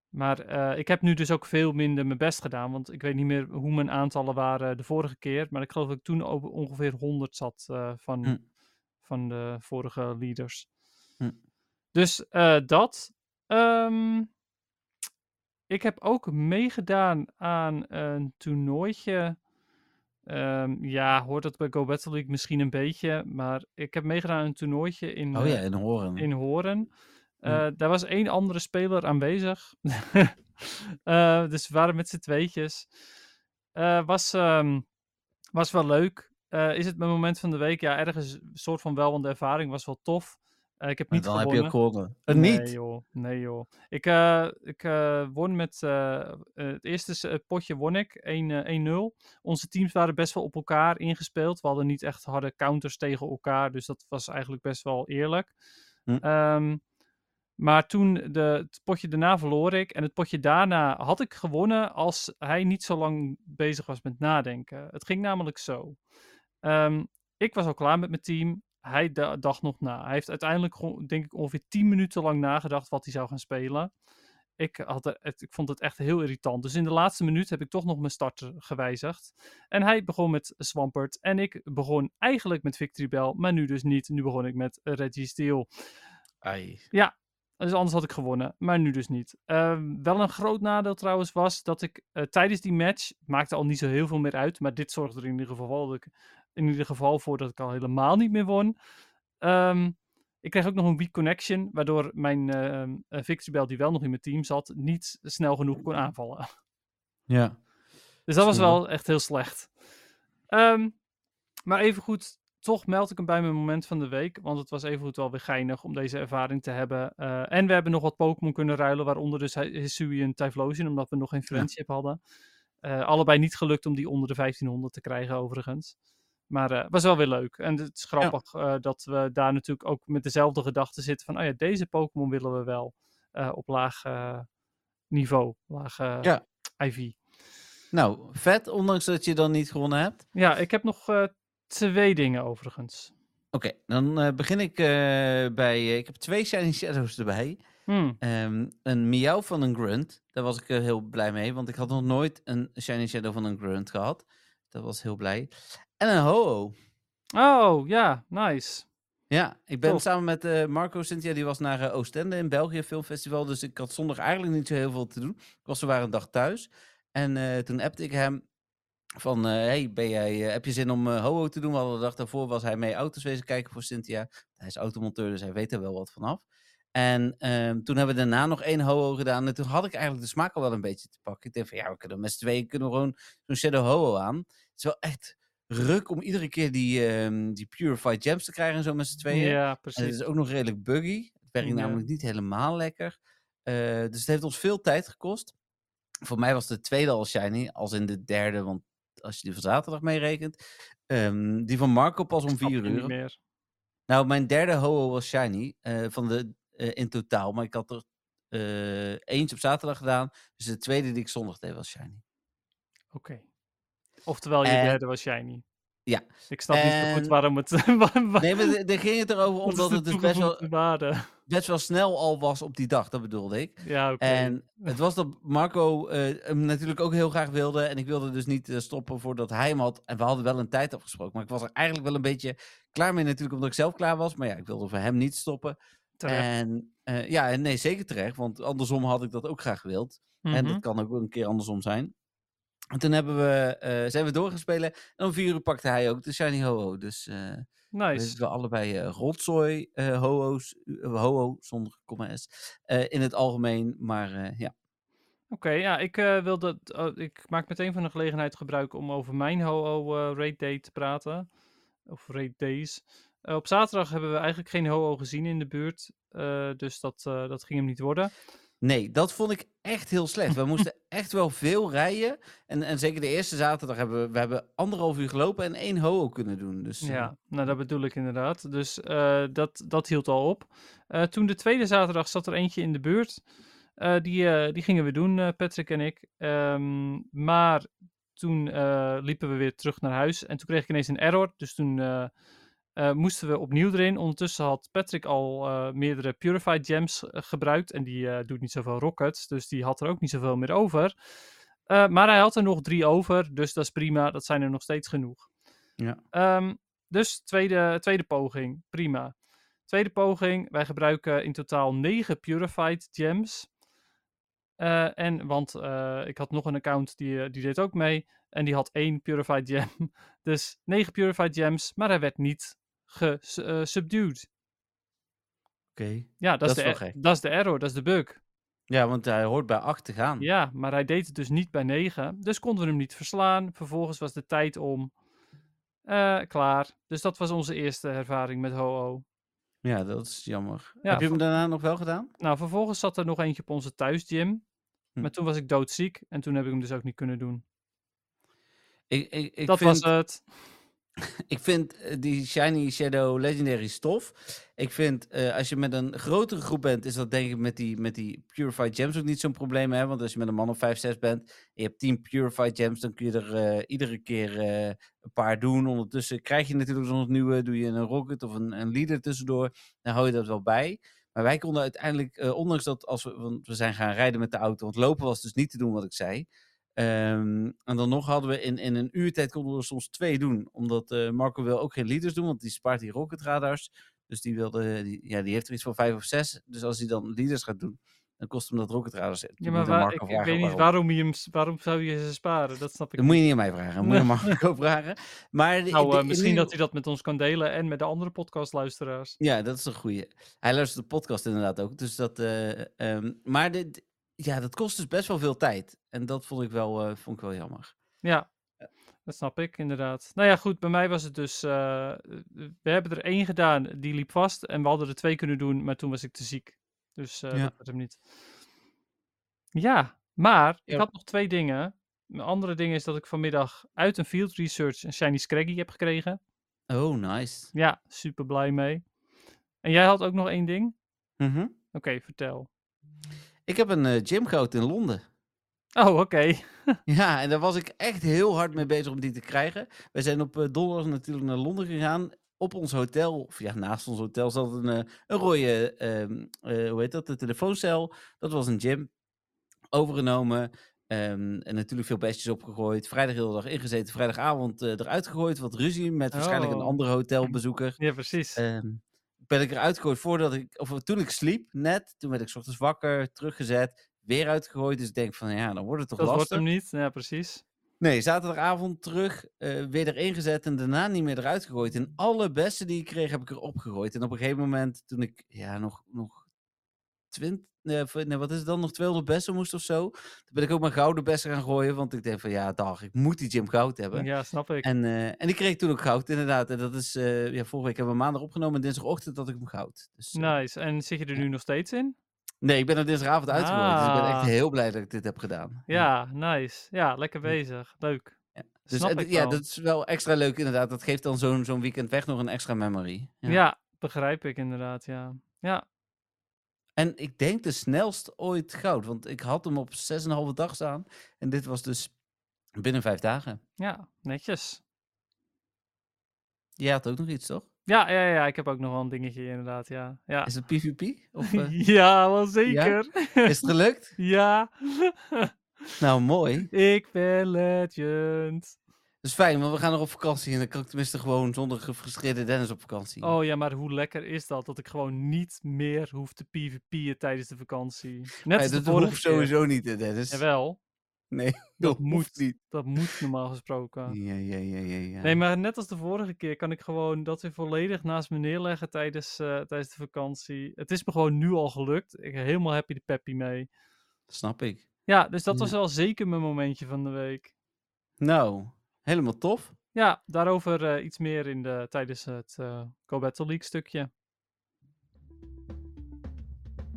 maar eh, ik heb nu dus ook veel minder mijn best gedaan. Want ik weet niet meer hoe mijn aantallen waren de vorige keer. Maar ik geloof dat ik toen op ongeveer 100 zat eh, van, Hm. van de vorige leaders. Hm. Dus eh, dat. Ehm, ik heb ook meegedaan aan een toernooitje. Ehm, ja, hoort dat bij Go Battle League misschien een beetje. Maar ik heb meegedaan aan een toernooitje in, Oh eh, ja, en horen. in Horen. Hm. Eh, daar was één andere speler aanwezig. Eh, dus we waren met z'n tweetjes. Eh, was, ehm, was wel leuk. Eh, is het mijn moment van de week? Ja, ergens een soort van wel, want de ervaring was wel tof. Eh, ik heb niet dan gewonnen. heb je ook gewonnen. Nee niet? joh, nee joh. Ik, eh, ik won met, het eerste potje won ik, 1, eh, 1-0. Onze teams waren best wel op elkaar ingespeeld. We hadden niet echt harde counters tegen elkaar, dus dat was eigenlijk best wel eerlijk. Hm. Ehm, maar toen, de, het potje daarna verloor ik. En het potje daarna had ik gewonnen als hij niet zo lang bezig was met nadenken. Het ging namelijk zo. Ehm, ik was al klaar met mijn team. Hij da- dacht nog na. Hij heeft uiteindelijk, denk ik, ongeveer 10 minuten lang nagedacht wat hij zou gaan spelen. ik, had het, ik vond het echt heel irritant. Dus in de laatste minuut heb ik toch nog mijn starter gewijzigd. En hij begon met Swampert. En ik begon eigenlijk met Victory Bell, maar nu dus niet. Nu begon ik met Reggie Steel. Ai. Dus anders had ik gewonnen, maar nu dus niet. Ehm, wel een groot nadeel trouwens was dat ik eh, tijdens die match, maakte al niet zo heel veel meer uit, maar dit zorgde er in ieder geval, dat ik, in ieder geval voor dat ik al helemaal niet meer won. Ehm, ik kreeg ook nog een weak connection, waardoor mijn Bell, die wel nog in mijn team zat, niet snel genoeg kon aanvallen. Ja. Dus dat was wel echt heel slecht. Ehm, maar evengoed, toch meld ik hem bij mijn moment van de week. Want het was evengoed wel weer geinig om deze ervaring te hebben. Eh, en we hebben nog wat Pokémon kunnen ruilen. Waaronder dus Hi- Hisui en Typhlosion. Omdat we nog geen friendship hadden. Eh, allebei niet gelukt om die onder de 1500 te krijgen overigens. Maar het was wel weer leuk. En het is grappig eh, dat we daar natuurlijk ook met dezelfde gedachten zitten. Van, oh ja, deze Pokémon willen we wel eh, op laag eh, niveau. Laag eh, Ja. IV. Nou, vet, ondanks dat je dan niet gewonnen hebt. Ja, ik heb nog eh, twee dingen overigens. Oké, dan eh, begin ik eh, bij... eh, ik heb twee Shiny Shadows erbij. Hmm. Ehm, een miauw van een grunt. Daar was ik eh, heel blij mee, want ik had nog nooit een shiny shadow van een grunt gehad. Dat was heel blij. En een ho-oh. Oh, ja, nice. Ja, ik ben Tof. samen met eh, Marco Cynthia, die was naar eh, Oostende in België Filmfestival. Dus ik had zondag eigenlijk niet zo heel veel te doen. Ik was zowaar een dag thuis. En eh, toen appte ik hem van, hey, ben jij, heb je zin om ho-oh te doen? We hadden de dag daarvoor was hij mee auto's wezen kijken voor Cynthia. Hij is automonteur, dus hij weet er wel wat vanaf. En ehm, toen hebben we daarna nog één ho-oh gedaan. En toen had ik eigenlijk de smaak al wel een beetje te pakken. Ik dacht van, ja, we kunnen met z'n tweeën kunnen we gewoon zo'n Shadow ho-oh aan. Het is wel echt ruk om iedere keer die, ehm, die Purified Gems te krijgen, zo met z'n tweeën. Ja, En het precies. is ook nog redelijk buggy. Het werkt Ja. namelijk niet helemaal lekker. Eh, dus het heeft ons veel tijd gekost. Voor mij was de tweede al shiny, als in de derde, want als je die van zaterdag meerekent. Ehm, die van Marco pas om vier uur. meer. Nou, mijn derde ho was shiny eh, van de, eh, in totaal. Maar ik had er eentje op zaterdag gedaan. Dus de tweede die ik zondag deed was shiny. Oké. Oftewel, je En- derde was shiny. Ja. Ik snap niet zo goed En- waarom het... Nee, maar daar ging het erover omdat het dus best wel, best wel snel al was op die dag. Dat bedoelde ik. Ja, oké. En het was dat Marco eh, hem natuurlijk ook heel graag wilde. En ik wilde dus niet eh, stoppen voordat hij hem had. En we hadden wel een tijd afgesproken. Maar ik was er eigenlijk wel een beetje klaar mee natuurlijk, omdat ik zelf klaar was. Maar ja, ik wilde voor hem niet stoppen. Terecht. En eh, ja, nee, zeker terecht. Want andersom had ik dat ook graag gewild. En Mhm. dat kan ook wel een keer andersom zijn. En toen hebben we, eh, zijn we doorgespelen. En om vier uur pakte hij ook de Shiny Ho-Oh. Dus eh we Nice. hebben allebei eh rotzooi eh, Ho-Oh zonder komma S. in het algemeen. Maar ja. Oké, ja, ik eh wilde... oh, ik maak meteen van de gelegenheid gebruik om over mijn HO eh raid day te praten. Of raid days. Op zaterdag hebben we eigenlijk geen HO gezien in de buurt. dus dat, dat ging hem niet worden. Nee, dat vond ik echt heel slecht. We moesten echt wel veel rijden. En, en zeker de eerste zaterdag hebben we, we hebben anderhalf uur gelopen en één ho kunnen doen. Dus, eh, Ja, nou dat bedoel ik inderdaad. Dus eh, dat, dat hield al op. Eh, toen de tweede zaterdag zat er eentje in de buurt. Eh, die, eh, die gingen we doen, eh, Patrick en ik. Ehm, maar toen eh, liepen we weer terug naar huis. En toen kreeg ik ineens een error. Dus toen eh, moesten we opnieuw erin. Ondertussen had Patrick al eh, meerdere Purified Gems eh, gebruikt. En die doet niet zoveel rockets. Dus die had er ook niet zoveel meer over. Maar hij had er nog drie over. Dus dat is prima. Dat zijn er nog steeds genoeg. Ja. Ehm, dus tweede, tweede poging, prima. Tweede poging, wij gebruiken in totaal 9 Purified Gems. En, want ik had nog een account die, die deed ook mee. En die had één Purified Gem. Dus 9 Purified Gems, maar hij werd niet gesubdued. Oké. ja, dat, Dat is is de, wel gek. dat is de error, dat is de bug. Ja, want hij hoort bij 8 te gaan. Ja, maar hij deed het dus niet bij 9. Dus konden we hem niet verslaan. Vervolgens was de tijd om. Eh, klaar. Dus dat was onze eerste ervaring met Ho-Oh. Ja, dat is jammer. Ja, Heb je hem daarna nog wel gedaan? Nou, vervolgens zat er nog eentje op onze thuisgym. Hm. Maar toen was ik doodziek en toen heb ik hem dus ook niet kunnen doen. Ik, ik, ik dat vind, was het. Ik vind eh, die Shiny Shadow Legendary stof. Ik vind eh, als je met een grotere groep bent, is dat denk ik met die, met die Purified Gems ook niet zo'n probleem. Hè? Want als je met een man of 5, 6 bent en je hebt 10 Purified Gems, dan kun je er eh, iedere keer een paar doen. Ondertussen krijg je natuurlijk nog nieuwe, doe je een Rocket of een, een Leader tussendoor, dan hou je dat wel bij. Maar wij konden uiteindelijk, ondanks dat als we, want we zijn gaan rijden met de auto, want lopen was dus niet te doen wat ik zei. Ehm, en dan nog hadden we in, in een uurtijd konden we er soms twee doen. Omdat eh, Marco wil ook geen leaders doen, want die spaart die rocket radars. Dus die, wilde, die, ja, die heeft er iets voor vijf of zes. Dus als hij dan leaders gaat doen, dan kost hem dat rocket radars. Ja, maar waar- ik, weet niet waarom, je hem, waarom zou je ze sparen? Dat snap ik Dat moet je niet aan mij vragen, dat moet je aan Marco vragen. Maar de- Nou, de- misschien dat hij dat met ons kan delen en met de andere podcastluisteraars. Ja, dat is een goeie. Hij luistert de podcast inderdaad ook. Dus dat, eh, ehm, maar dit, ja, dat kost dus best wel veel tijd. En dat vond ik wel, eh, vond ik wel jammer. Ja, dat snap ik inderdaad. Nou ja, goed, bij mij was het dus... eh, we hebben er één gedaan, die liep vast. En we hadden er twee kunnen doen, maar toen was ik te ziek. Dus eh Ja. dat werd hem niet. Ja, maar ik Ja. had nog twee dingen. Een andere ding is dat ik vanmiddag uit een field research een shiny scraggy heb gekregen. Oh, nice. Ja, super blij mee. En jij had ook nog één ding? Mhm. Oké, vertel. Ik heb een eh gymgoud in Londen. Oh, oké. Ja, en daar was ik echt heel hard mee bezig om die te krijgen. Wij zijn op eh, donderdag natuurlijk naar Londen gegaan. Op ons hotel, of ja, naast ons hotel zat een, eh, een rode, ehm, eh, hoe heet dat, de telefooncel. Dat was een gym. Overgenomen. ehm, en natuurlijk veel bestjes opgegooid. Vrijdag de hele dag ingezeten. Vrijdagavond eh, eruit gegooid. Wat ruzie met waarschijnlijk een Oh. andere hotelbezoeker. Ja, precies. Ehm, ben ik eruit gegooid voordat ik, of toen ik sliep, net. Toen werd ik 's ochtends wakker, teruggezet, weer uitgegooid. Dus ik denk van, ja, dan wordt het toch dat wordt lastig. hem niet. Ja, precies. Nee, zaterdagavond terug, eh, weer erin gezet en daarna niet meer eruit gegooid. En alle bessen die ik kreeg, heb ik erop gegooid. En op een gegeven moment, toen ik ja, nog, nog 20, nee, of, nee, wat is het dan, nog 200 bessen moest of zo. Toen ben ik ook mijn gouden bessen gaan gooien, want ik denk van, ja, dag, ik moet die gym goud hebben. Ja, snap ik. En, eh, en die kreeg toen ook goud, inderdaad. En dat is, eh, ja, vorige week hebben we maandag opgenomen en dinsdagochtend had ik hem goud. Dus, eh, Nice. En zit je er nu nog steeds in? Nee, ik ben er dinsdagavond uitgegooid, dus ik ben echt Ah. heel blij dat ik dit heb gedaan. Ja, nice. Ja, lekker bezig. Leuk. Ja. Dus Snap ik ja, dat is wel extra leuk inderdaad. Dat geeft dan zo'n zo'n weekend weg nog een extra memory. Ja. Ja. begrijp ik inderdaad, ja. Ja, En ik denk de snelst ooit goud, want ik had hem op 6,5 dag staan. En dit was dus binnen vijf dagen. ja, netjes. Jij had ook nog iets, toch? Ja, ja, ja, ik heb ook nog wel een dingetje inderdaad, ja. Ja, Is het PvP? Of, eh, ja wel zeker. is het gelukt? Ja. Nou, mooi. ik ben legend. Dat is fijn, want we gaan nog op vakantie. En dan kan ik tenminste gewoon zonder gefrustreerde Dennis op vakantie. Oh ja, maar hoe lekker is dat? Dat ik gewoon niet meer hoef te PvP'en tijdens de vakantie. Net Nee, als de dat vorige hoeft sowieso niet, hè, Dennis. Jawel, Nee, dat, dat moet. niet. dat moet normaal gesproken. Ja, ja, ja, ja, ja. Nee, maar net als de vorige keer kan ik gewoon dat weer volledig naast me neerleggen tijdens, eh, tijdens de vakantie. Het is me gewoon nu al gelukt. Ik ben helemaal happy de peppy mee. Snap ik. Ja, dus dat Ja. was wel zeker mijn momentje van de week. Nou, helemaal tof. Ja, daarover eh, iets meer in de, tijdens het eh Go Battle League stukje.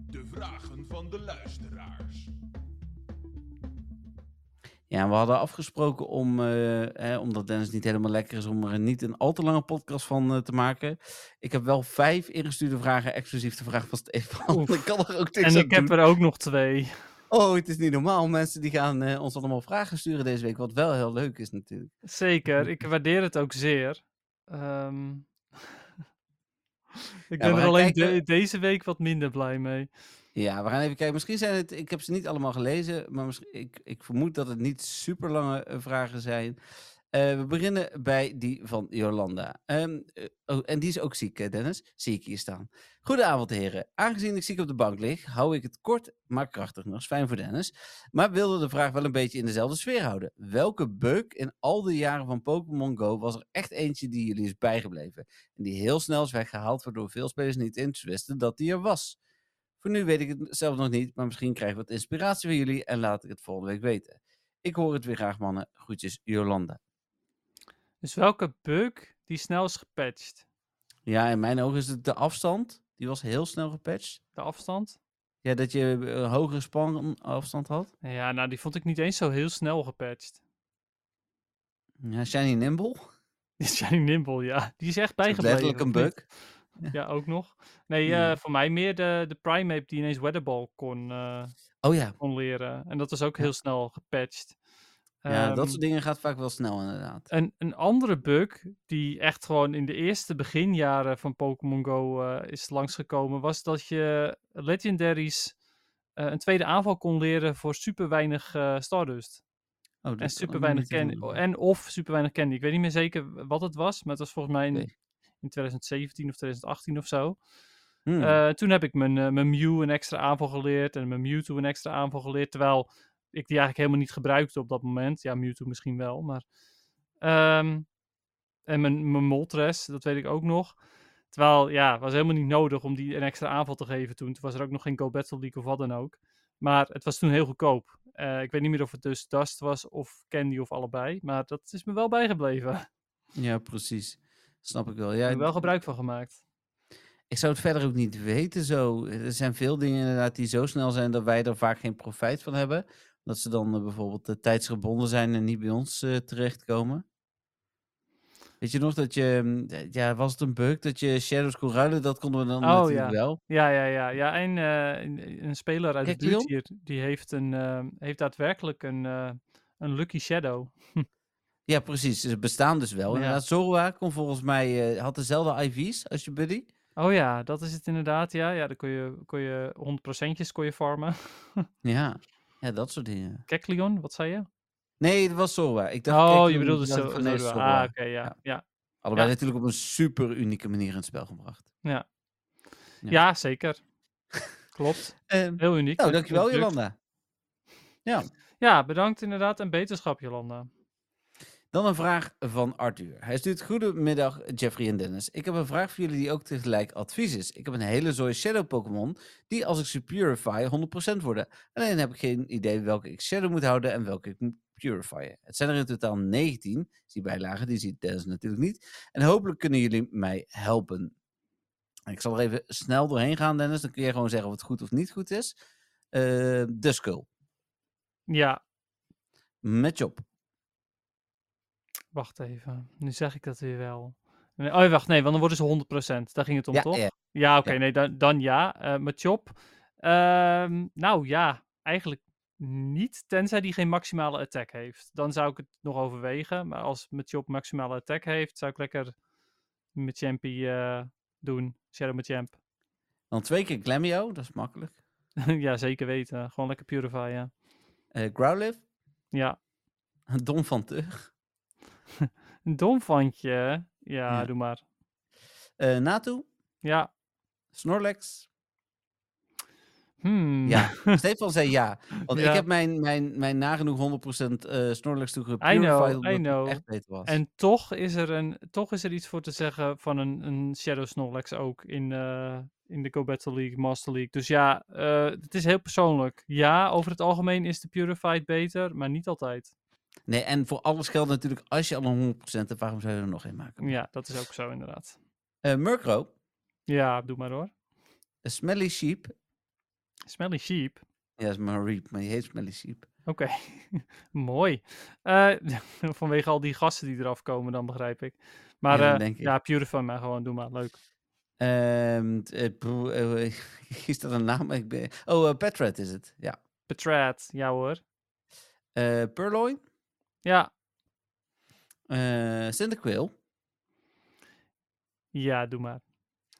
De vragen van de luisteraars. Ja, we hadden afgesproken om, eh, hè, omdat Dennis niet helemaal lekker is, om er niet een al te lange podcast van eh, te maken. Ik heb wel vijf ingestuurde vragen, exclusief de vraag van Stefan. Ik kan er ook niks En aan ik heb doen. er ook nog twee. Oh, het is niet normaal. Mensen die gaan eh, ons allemaal vragen sturen deze week, wat wel heel leuk is natuurlijk. Zeker, ik waardeer het ook zeer. Ehm, ik ben er alleen kijken- de- deze week wat minder blij mee. Ja, we gaan even kijken. Misschien zijn het, ik heb ze niet allemaal gelezen, maar misschien, ik, ik vermoed dat het niet super lange eh, vragen zijn. Eh, we beginnen bij die van Jolanda. Ehm, eh, oh, en die is ook ziek, Dennis? Zie ik hier staan. Goedenavond, heren. Aangezien ik ziek op de bank lig, hou ik het kort, maar krachtig. Is fijn voor Dennis. Maar wilde de vraag wel een beetje in dezelfde sfeer houden. Welke bug in al die jaren van Pokémon Go was er echt eentje die jullie is bijgebleven? En die heel snel is weggehaald, waardoor veel spelers niet eens wisten dat die er was. Voor nu weet ik het zelf nog niet, maar misschien krijg ik wat inspiratie van jullie en laat ik het volgende week weten. Ik hoor het weer graag, mannen. Groetjes, Jolanda. Dus welke bug die snel is gepatcht? Ja, in mijn ogen is het de afstand. Die was heel snel gepatcht. De afstand? Ja, dat je een hogere spanafstand had. Ja, nou die vond ik niet eens zo heel snel gepatcht. Ja, Shiny Nimble. Shiny Nimble, ja. Die is echt bijgebleven. letterlijk een bug. Ja, ook nog. Nee, Ja. eh, voor mij meer de, de Primeape die ineens Weatherball kon, eh, Oh ja. kon leren. En dat was ook Ja. heel snel gepatcht. Ja, dat Ehm, soort dingen gaat vaak wel snel inderdaad. Een, een andere bug die echt gewoon in de eerste beginjaren van Pokémon Go eh, is langsgekomen, was dat je legendaries eh, een tweede aanval kon leren voor super weinig eh, Stardust. Oh, En super weinig candy. En of super weinig candy. Ik weet niet meer zeker wat het was, maar het was volgens mij in, Oké. in 2017 of 2018 of zo. Hmm. Toen heb ik mijn, mijn Mew een extra aanval geleerd en mijn Mewtwo een extra aanval geleerd. Terwijl ik die eigenlijk helemaal niet gebruikte op dat moment. Ja, Mewtwo misschien wel, maar... ehm, en mijn, mijn Moltres, dat weet ik ook nog. Terwijl, ja, het was helemaal niet nodig om die een extra aanval te geven toen. Toen was er ook nog geen Go Battle League of wat dan ook. Maar het was toen heel goedkoop. Eh, ik weet niet meer of het dus Dust was of Candy of allebei. Maar dat is me wel bijgebleven. Ja, precies. Snap ik wel. Ik Ja, heb er wel gebruik van gemaakt. ik zou het verder ook niet weten zo. Er zijn veel dingen inderdaad die zo snel zijn dat wij er vaak geen profijt van hebben. Dat ze dan eh, bijvoorbeeld uh, tijdsgebonden zijn en niet bij ons eh, terechtkomen. Weet je nog dat je, mm, eh, ja, was het een bug dat je Shadows kon ruilen? Dat konden we dan Oh, natuurlijk ja. wel. Ja, ja, ja. ja en eh, een, speler uit de Kijk, buurt hier, die heeft, een, eh, heeft daadwerkelijk een, eh, een Lucky Shadow. Ja, precies. Ze bestaan dus wel. Ja. Inderdaad, Zorua kon volgens mij, eh, had dezelfde IV's als je buddy. Oh ja, dat is het inderdaad. Ja, ja dan kon je, kon je 100%'jes kon je farmen. Ja. ja, dat soort dingen. Kekleon, wat zei je? Nee, dat was Zorua. Ik dacht, Oh, je bedoelde zo. van nee. Ah, oké, ja. Ja. Ja. Allebei Ja. natuurlijk op een super unieke manier in het spel gebracht. Ja. Ja. Ja. zeker. Klopt. Ehm, Heel uniek. nou, dankjewel. Jolanda. Ja, Ja, bedankt inderdaad en beterschap, Jolanda. Dan een vraag van Arthur. Hij stuurt Goedemiddag Jeffrey en Dennis. Ik heb een vraag voor jullie die ook tegelijk advies is. Ik heb een hele zooi Shadow Pokémon die als ik ze purify 100% worden. Alleen heb ik geen idee welke ik Shadow moet houden en welke ik moet purifyen. Het zijn er in totaal 19. Die bijlagen, die ziet Dennis natuurlijk niet. En hopelijk kunnen jullie mij helpen. Ik zal er even snel doorheen gaan, Dennis. Dan kun je gewoon zeggen of het goed of niet goed is. Eh Duskull. Ja, Job. Wacht even. Nu zeg ik dat weer wel. Nee, Oh, wacht, nee, want dan worden ze 100%. Daar ging het om, Ja, toch? ja. Ja, oké, Ja. nee, dan, dan ja. Eh met Chop. Ehm, nou ja, eigenlijk niet, tenzij die geen maximale attack heeft. Dan zou ik het nog overwegen. Maar als met Chop maximale attack heeft, zou ik lekker met Champy eh, doen. Shadow met Champ. Dan twee keer Glamio, dat is makkelijk. ja, zeker weten. Gewoon lekker Purify, ja. Eh Growlithe. Ja, Dom van Tug. een domfantje. Ja, Ja. doe maar. Eh Natu. Ja. Snorlax. Hmm. Ja, Stefan zei ja. Want Ja. ik heb mijn, mijn, mijn nagenoeg 100% eh Snorlax I know, I know. echt beter was. En toch is, er een, toch is er iets voor te zeggen van een, een Shadow Snorlax ook in, eh, in de Go Battle League, Master League. Dus ja, het is heel persoonlijk. Ja, over het algemeen is de Purified beter, maar niet altijd. Nee, en voor alles geldt natuurlijk, als je al een 100% hebt, waarom zou je er nog een maken? Ja, dat is ook zo inderdaad. Eh Murkrow. Ja, doe maar hoor. A Smelly Sheep. Smelly Sheep. Ja, is maar reap, maar die heet Smelly Sheep. Oké, mooi. Eh, vanwege al die gasten die eraf komen, dan begrijp ik. Maar Ja, ik. ja Purify maar gewoon, doe maar, leuk. Ehm, eh, eh, is dat een naam? Ik ben... Oh, uh, Petrat is het. Ja. Petrat, ja hoor. Eh Purloin. Ja, eh Cyndaquil. ja, doe maar.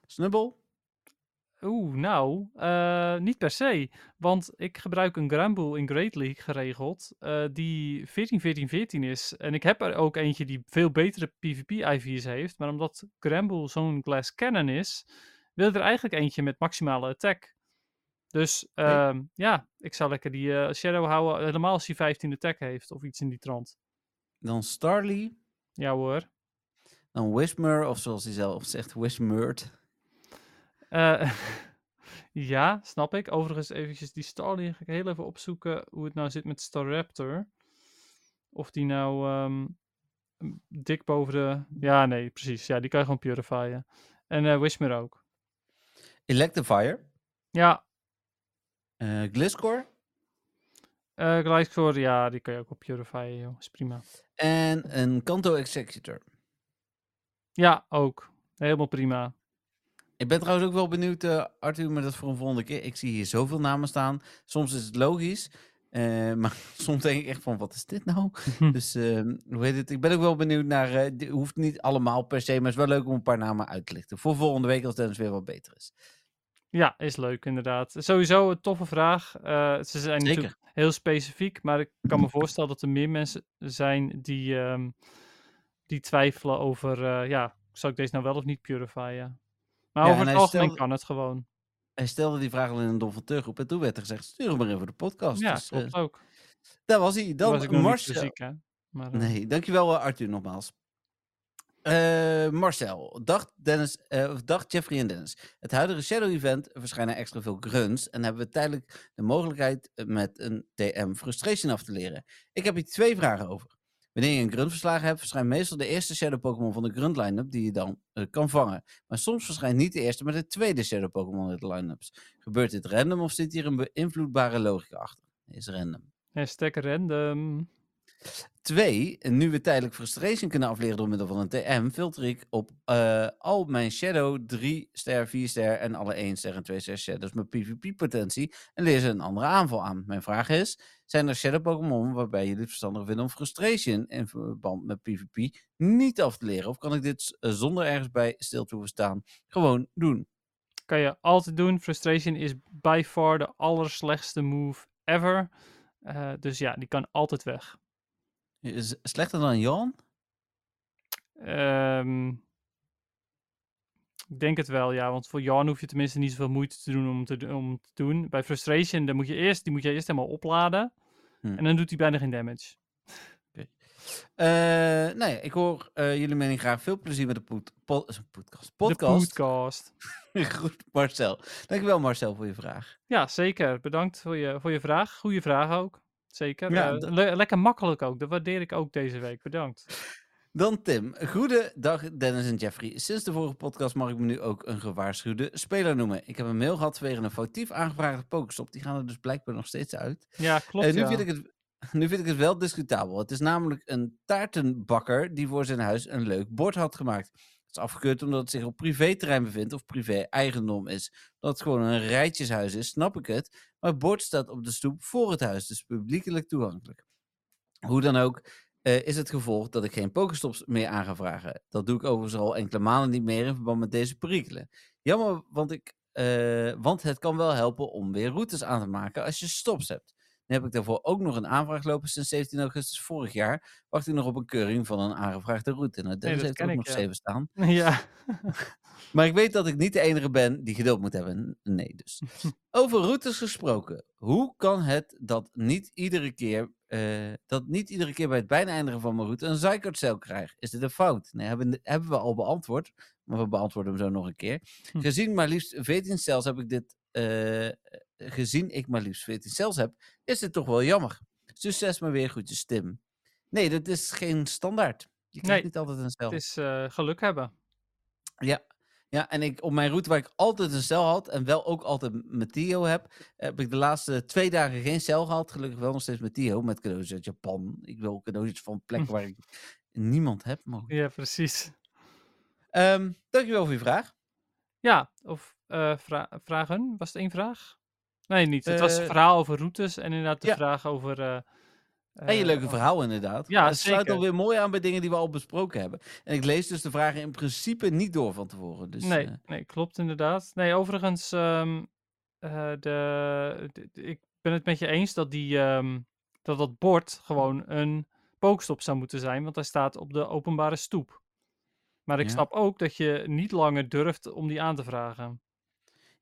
Snubble. Oeh, nou, eh, niet per se. Want ik gebruik een Granbull in Great League geregeld, eh, die 14-14-14 is. En ik heb er ook eentje die veel betere PvP-IV's heeft. Maar omdat Granbull zo'n Glass Cannon is, wil ik er eigenlijk eentje met maximale attack. Dus ehm, ja, ik zou lekker die eh, Shadow houden, helemaal als hij 15 attack heeft of iets in die trant. Dan Starly. Ja hoor. Dan Whismer, of zoals hij zelf zegt, Whismert. Eh, ja, snap ik. Overigens eventjes die Starly ga ik heel even opzoeken hoe het nou zit met Staraptor. Of die nou ehm, dik boven de... Ja, nee, precies. Ja, die kan je gewoon purifyen. En eh Whismer ook. Electivire. Ja, eh Gliscor. Gliscor, ja, die kan je ook op purifyen, joh. Is prima. En een Kanto Executor. Ja, ook. Helemaal prima. Ik ben trouwens ook wel benieuwd, eh, Arthur, maar dat voor een volgende keer. Ik zie hier zoveel namen staan. Soms is het logisch. Maar soms denk ik echt van, wat is dit nou? dus ehm, hoe heet het? Ik ben ook wel benieuwd naar, hoeft niet allemaal per se, maar het is wel leuk om een paar namen uit te lichten. Voor volgende week als Dennis weer wat beter is. Ja, is leuk inderdaad. Sowieso een toffe vraag. Eh, ze zijn Zeker. natuurlijk heel specifiek, maar ik kan me voorstellen dat er meer mensen zijn die, ehm, die twijfelen over, eh, ja, zou ik deze nou wel of niet purifyen? Maar Ja, over het algemeen stelde- kan het gewoon. Hij stelde die vraag al in een Don van Teug op en toen werd er gezegd, stuur hem maar even voor de podcast. Ja, dus, eh, klopt ook. daar was hij. Dan Dan was ik Marcel. fysiek, hè. Maar, Nee, dankjewel Arthur nogmaals. Eh, Marcel, dag Dennis, eh, of dag Jeffrey en Dennis. Het huidige Shadow Event verschijnen extra veel grunts en hebben we tijdelijk de mogelijkheid eh, met een TM Frustration af te leren. Ik heb hier twee vragen over. Wanneer je een grunt verslagen hebt, verschijnt meestal de eerste Shadow Pokémon van de grunt line-up die je dan kan vangen. Maar soms verschijnt niet de eerste, maar de tweede Shadow Pokémon uit de line-ups. Gebeurt dit random of zit hier een beïnvloedbare logica achter? Is random. Hashtag random. Twee, nu we tijdelijk frustration kunnen afleren door middel van een TM, filter ik op eh, al mijn Shadow 3 ster, 4 ster en alle 1 ster en 2 ster Shadows met PvP-potentie en leer ze een andere aanval aan. Mijn vraag is, zijn er Shadow Pokémon waarbij jullie het verstandig vinden om frustration in verband met PvP niet af te leren? Of kan ik dit eh, zonder ergens bij stil te hoeven staan gewoon doen? Kan je altijd doen. Frustration is by far de allerslechtste move ever. Eh, dus ja, die kan altijd weg. Is slechter dan Jan? Ehm, ik denk het wel, ja. Want voor Jan hoef je tenminste niet zoveel moeite te doen om te, om te doen. Bij Frustration, dan moet je eerst, die moet je eerst helemaal opladen. Hm. En dan doet hij bijna geen damage. Eh nou ja, ik hoor eh, jullie mening graag. Veel plezier met de pod- pod- podcast. De podcast. podcast. Goed, Marcel. Dankjewel Marcel voor je vraag. Ja, zeker. Bedankt voor je, voor je vraag. Goeie vraag ook. Zeker. Ja, Eh, le- lekker makkelijk ook. Dat waardeer ik ook deze week. Bedankt. Dan Tim. Goedendag Dennis en Jeffrey. Sinds de vorige podcast mag ik me nu ook een gewaarschuwde speler noemen. Ik heb een mail gehad vanwege een foutief aangevraagde Pokestop. Die gaan er dus blijkbaar nog steeds uit. Ja, klopt. Eh, nu, ja. vind ik het, nu vind ik het wel discutabel. Het is namelijk een taartenbakker die voor zijn huis een leuk bord had gemaakt. Afgekeurd omdat het zich op privéterrein bevindt of privé-eigendom is. Dat het gewoon een rijtjeshuis is, snap ik het. Maar het bord staat op de stoep voor het huis, dus publiekelijk toegankelijk. Hoe dan ook, eh, is het gevolg dat ik geen pokestops meer aan ga vragen. Dat doe ik overigens al enkele maanden niet meer in verband met deze perikelen. Jammer, want, ik, eh, want het kan wel helpen om weer routes aan te maken als je stops hebt. Nu heb ik daarvoor ook nog een aanvraag lopen sinds 17 augustus vorig jaar. Wacht ik nog op een keuring van een aangevraagde route. Nou, Dennis dat heeft ook ik, nog ja. zeven staan. ja. Maar ik weet dat ik niet de enige ben die geduld moet hebben. Nee, dus. Over routes gesproken. Hoe kan het dat niet iedere keer, eh, dat niet iedere keer bij het bijna eindigen van mijn route een Zycard-cel krijg? Is dit een fout? Nee, hebben, hebben we al beantwoord. Maar we beantwoorden hem zo nog een keer. Hm. Gezien maar liefst 14 cells heb ik dit. eh, gezien ik maar liefst 14 cells heb, is dit toch wel jammer. Succes maar weer groetjes, Tim. Nee, dat is geen standaard. Je krijgt Nee, niet altijd een cel. Het is eh, geluk hebben. Ja. Ja, en ik, op mijn route waar ik altijd een cel had en wel ook altijd met Tio heb, heb ik de laatste twee dagen geen cel gehad. Gelukkig wel nog steeds met Tio, met cadeautjes uit Japan. Ik wil cadeautjes van plekken waar ik niemand heb. Maar goed. Ja, precies. Ehm, dankjewel voor je vraag. Ja, of eh, vra- vragen? Was het één vraag? Nee, niet. Het was een Eh, verhaal over routes en inderdaad de ja. vraag over... eh, En je eh, leuke verhaal inderdaad. ja, het sluit alweer mooi aan bij dingen die we al besproken hebben. En ik lees dus de vragen in principe niet door van tevoren. Dus, nee, nee, klopt inderdaad. Nee, overigens, ehm, eh, de, ik ben het met je eens dat, die, ehm, dat dat bord gewoon een pokestop zou moeten zijn, want hij staat op de openbare stoep. Maar ik Ja. snap ook dat je niet langer durft om die aan te vragen.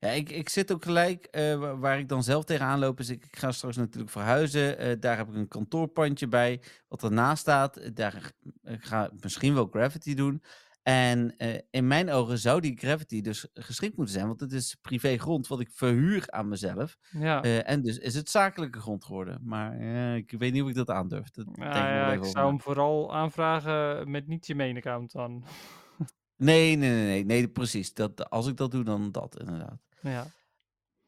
Ja, ik, ik zit ook gelijk eh, wa- waar ik dan zelf tegenaan loop. Is ik, ik ga straks natuurlijk verhuizen. Eh, daar heb ik een kantoorpandje bij. Wat ernaast staat. Eh, Daar ik ga ik misschien wel Gravity doen. En in mijn ogen zou die Gravity dus geschikt moeten zijn. Want het is privé grond wat ik verhuur aan mezelf. Ja, en dus is het zakelijke grond geworden. Maar ik weet niet of ik dat aandurf. Dat ik ja, wel ik zou hem vooral aanvragen met niet je main account dan. Nee, nee, nee, nee, nee, precies. Dat, als ik dat doe, dan dat inderdaad. Ja.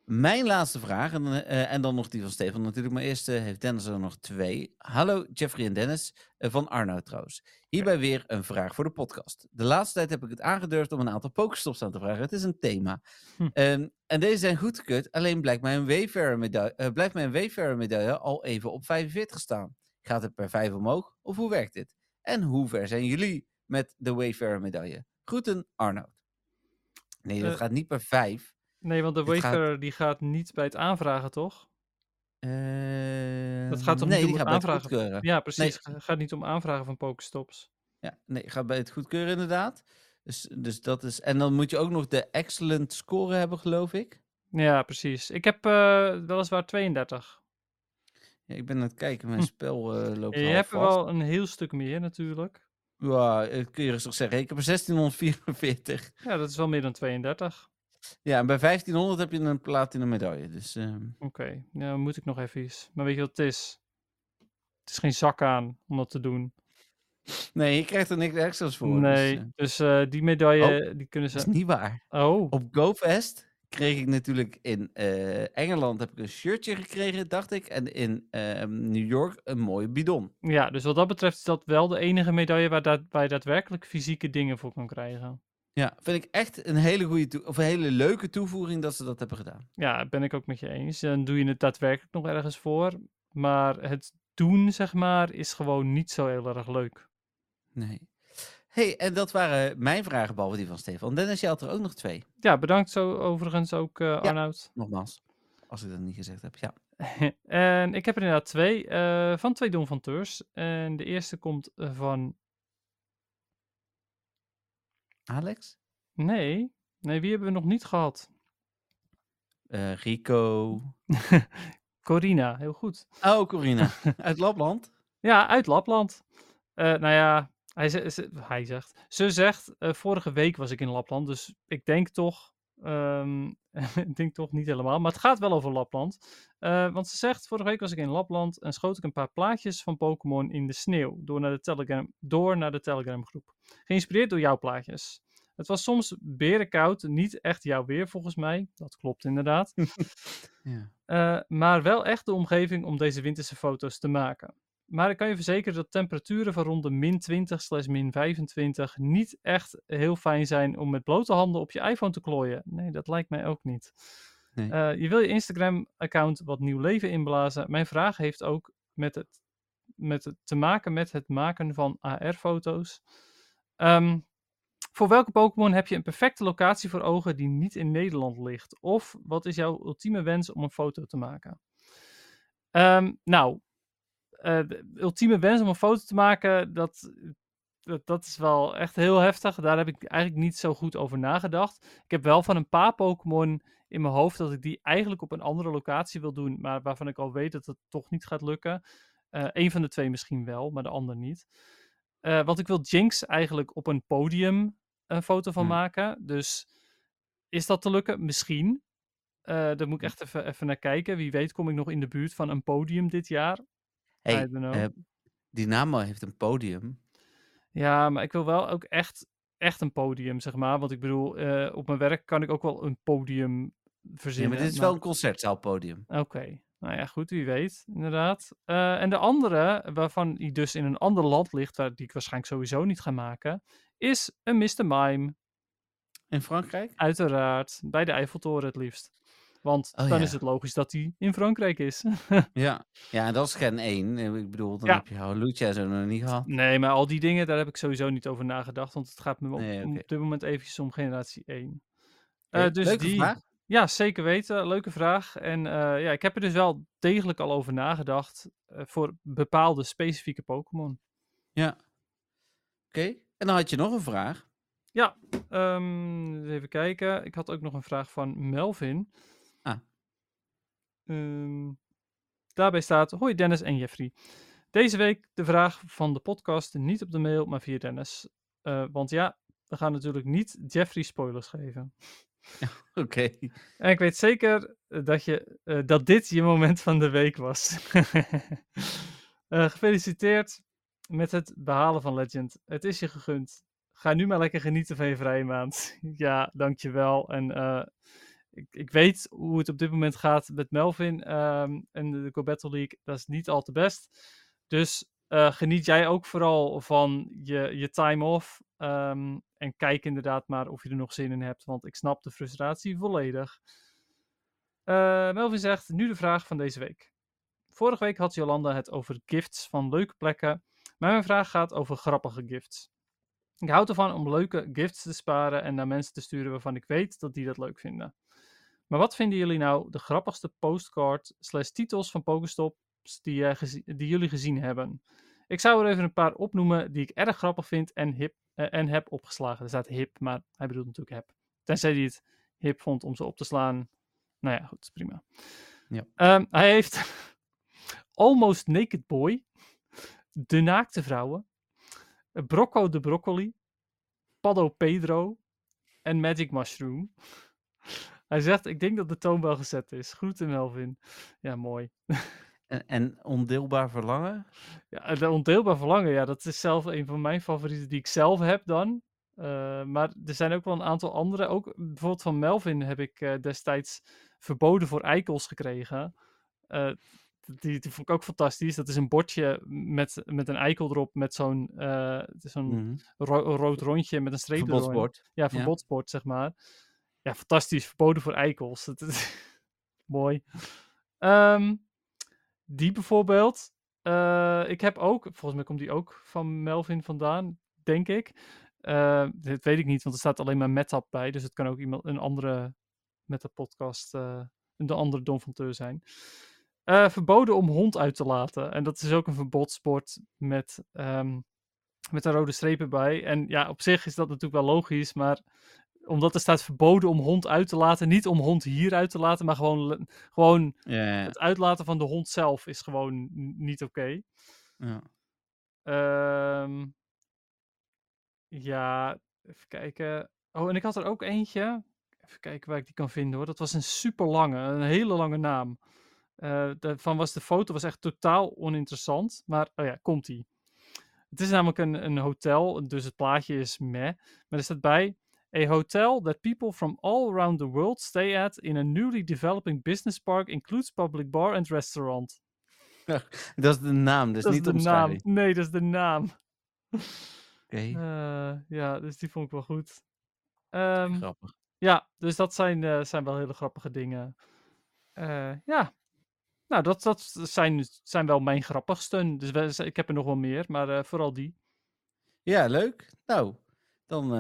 Mijn laatste vraag, en, eh, en dan nog die van Stefan natuurlijk. Maar eerst eh, heeft Dennis er nog twee. Hallo Jeffrey en Dennis, eh, van Arnoud trouwens. Hierbij weer een vraag voor de podcast. De laatste tijd heb ik het aangedurfd om een aantal pokestops aan te vragen. Het is een thema. Hm. Ehm, en deze zijn goedgekeurd, alleen blijkt mijn Wayfarer medaille, blijft mijn Wayfarer medaille al even op 45 staan. Gaat het per 5 omhoog, of hoe werkt dit? En hoe ver zijn jullie met de Wayfarer medaille? Groeten, Arnoud. Nee, dat gaat niet per 5. Nee, want de Dit gaat- die gaat niet bij het aanvragen, toch? dat gaat toch nee, niet om het gaat bij het aanvragen? goedkeuren. Ja, precies. Nee. Het gaat niet om aanvragen van Pokestops. Ja, nee, gaat bij het goedkeuren inderdaad. Dus, dus dat is. En dan moet je ook nog de excellent score hebben, geloof ik. Ja, precies. Ik heb eh, weliswaar 32. Ja, ik ben aan het kijken, mijn Hm. spel eh, loopt Je hebt er wel een heel stuk meer natuurlijk. Ja, kun je rustig zeggen. Ik heb er 1644. Ja, dat is wel meer dan 32. Ja, en bij 1500 heb je een platinum medaille. Dus ehm, Oké, ja, dan moet ik nog even iets. Maar weet je wat het is? Het is geen zak aan om dat te doen. nee, je krijgt er niks extra's voor. nee, Dus, dus, eh, eh, die medaille, die kunnen dat is ze... niet waar. Oh, Op GoFest kreeg ik natuurlijk in eh, Engeland heb ik een shirtje gekregen, dacht ik. En in ehm, New York een mooie bidon. ja, dus wat dat betreft is dat wel de enige medaille waar, waar je daadwerkelijk fysieke dingen voor kan krijgen. Ja, vind ik echt een hele goede of een hele leuke toevoeging dat ze dat hebben gedaan. Ja, ben ik ook met je eens. Dan doe je het daadwerkelijk nog ergens voor. Maar het doen, zeg maar, is gewoon niet zo heel erg leuk. Nee. hey, en dat waren mijn vragen, behalve die van Stefan. Dennis, je had er ook nog twee. Ja, bedankt zo overigens ook, eh Arnoud. Nogmaals, als ik dat niet gezegd heb. Ja. en ik heb er inderdaad twee, eh, van twee Don van Teurs. En de eerste komt eh, van, Alex? nee, nee, wie hebben we nog niet gehad? Eh, Rico. Corina, heel goed. Oh, Corina. Uit Lapland. Ja, uit Lapland. Eh, nou ja, hij, hij zegt. Ze zegt, eh, vorige week was ik in Lapland, dus ik denk toch, ehm, ik denk toch niet helemaal, maar het gaat wel over Lapland. Eh, want ze zegt, vorige week was ik in Lapland en schoot ik een paar plaatjes van Pokémon in de sneeuw door naar de Telegram, door naar de Telegram groep. Geïnspireerd door jouw plaatjes. Het was soms berenkoud, niet echt jouw weer volgens mij. Dat klopt inderdaad. Ja. Eh, maar wel echt de omgeving om deze winterse foto's te maken. Maar ik kan je verzekeren dat temperaturen van rond de min 20 slash min 25 niet echt heel fijn zijn om met blote handen op je iPhone te klooien. Nee, dat lijkt mij ook niet. Nee. Eh, je wil je Instagram-account wat nieuw leven inblazen. Mijn vraag heeft ook met het, met het te maken met het maken van AR-foto's. Ehm, voor welke Pokémon heb je een perfecte locatie voor ogen die niet in Nederland ligt? Of wat is jouw ultieme wens om een foto te maken? Ehm, nou, de ultieme wens om een foto te maken, dat, dat, dat is wel echt heel heftig. Daar heb ik eigenlijk niet zo goed over nagedacht. Ik heb wel van een paar Pokémon in mijn hoofd dat ik die eigenlijk op een andere locatie wil doen, maar waarvan ik al weet dat het toch niet gaat lukken. Eh een van de twee misschien wel, maar de ander niet. Eh, want ik wil Jinx eigenlijk op een podium een foto van Hmm. maken. Dus is dat te lukken? Misschien. Eh daar moet ik echt even, even naar kijken. Wie weet kom ik nog in de buurt van een podium dit jaar. Hey, eh, Dynamo heeft een podium. Ja, maar ik wil wel ook echt, echt een podium, zeg maar. Want ik bedoel, eh, op mijn werk kan ik ook wel een podium Ja, verzinnen. maar dit is maar- wel een concertzaalpodium. Oké, nou ja, goed, wie weet, inderdaad. Eh, en de andere, waarvan die dus in een ander land ligt, waar die ik waarschijnlijk sowieso niet ga maken, is een Mr. Mime. In Frankrijk? Uiteraard, bij de Eiffeltoren het liefst. Want Oh, dan ja. is het logisch dat die in Frankrijk is. Ja. Ja, dat is gen 1. Ik bedoel, dan Ja. heb je Halucha zo nog niet gehad. nee, maar al die dingen, daar heb ik sowieso niet over nagedacht, want het gaat me op, Nee, oké. op dit moment eventjes om generatie 1. Oké, Eh, dus Leuke die, vraag. Ja, zeker weten. Leuke vraag. En eh, ja, ik heb er dus wel degelijk al over nagedacht eh, voor bepaalde specifieke Pokémon. Ja. Oké. En dan had je nog een vraag. Ja, ehm, even kijken. Ik had ook nog een vraag van Melvin. Ehm, daarbij staat: Hoi Dennis en Jeffrey. Deze week de vraag van de podcast niet op de mail, maar via Dennis. Eh, want ja, we gaan natuurlijk niet Jeffrey spoilers geven. Oké. En ik weet zeker eh, dat, je, eh, dat dit je moment van de week was. Gefeliciteerd met het behalen van Legend. Het is je gegund. Ga nu maar lekker genieten van je vrije maand. ja, dankjewel. En ik, ik weet hoe het op dit moment gaat met Melvin ehm, en de Go League. Dat is niet al te best. Dus eh, geniet jij ook vooral van je, je time off. ehm, en kijk inderdaad maar of je er nog zin in hebt. Want ik snap de frustratie volledig. Eh, Melvin zegt, nu de vraag van deze week. Vorige week had Jolanda het over gifts van leuke plekken. Maar mijn vraag gaat over grappige gifts. Ik houd ervan om leuke gifts te sparen en naar mensen te sturen waarvan ik weet dat die dat leuk vinden. Maar wat vinden jullie nou de grappigste postcard slash titels van Pokestops die, gezi- die jullie gezien hebben? Ik zou er even een paar opnoemen die ik erg grappig vind en, hip, eh, en heb opgeslagen. Er staat hip, maar hij bedoelt natuurlijk heb. Tenzij hij het hip vond om ze op te slaan. Nou ja, goed, prima. Ja. Ehm, hij heeft Almost Naked Boy, De Naakte Vrouwen, Brocco de Broccoli, Paddo Pedro en Magic Mushroom. Hij zegt, ik denk dat de toon wel gezet is. Groeten Melvin. Ja, mooi. En, en ondeelbaar verlangen? Ja, de ondeelbaar verlangen, ja, dat is zelf een van mijn favorieten die ik zelf heb dan. Eh, maar er zijn ook wel een aantal andere. Ook bijvoorbeeld van Melvin heb ik eh, destijds verboden voor eikels gekregen. Eh, die, die vond ik ook fantastisch. Dat is een bordje met, met een eikel erop met zo'n zo'n Mhm. ro- rood rondje met een streep erdoor. Verbodsbord. Ja, verbodsbord, zeg maar. Ja, fantastisch. Verboden voor eikels. Dat is mooi. Ehm, die bijvoorbeeld. Eh, ik heb ook, volgens mij komt die ook van Melvin vandaan, denk ik. Eh, dit weet ik niet, want er staat alleen maar Metap bij. Dus het kan ook iemand, een andere Metap-podcast, eh een andere Don van Teur zijn. Eh, verboden om hond uit te laten. En dat is ook een verbodsbord met, ehm, met een rode streep erbij. En ja, op zich is dat natuurlijk wel logisch, maar omdat er staat verboden om hond uit te laten, niet om hond hier uit te laten, maar gewoon, gewoon Ja, ja, het uitlaten van de hond zelf is gewoon niet oké. ja. Ehm, ja, even kijken. Oh, en ik had er ook eentje. Even kijken waar ik die kan vinden hoor. Dat was een super lange, een hele lange naam. Daarvan was de foto was echt totaal oninteressant. Maar, oh ja, komt die. Het is namelijk een, een hotel, dus het plaatje is meh. Maar er staat bij. A hotel that people from all around the world stay at in a newly developing business park includes public bar and restaurant. Dat is de naam, dus dat is niet de de naam. Nee, dat is de naam. Oké, Eh, ja, dus die vond ik wel goed. Ehm, grappig. ja, dus dat zijn, eh, zijn wel hele grappige dingen. Eh, ja, nou, dat, dat zijn, zijn wel mijn grappigste. Dus we- ik heb er nog wel meer, maar vooral die. Ja, leuk. Nou, dan,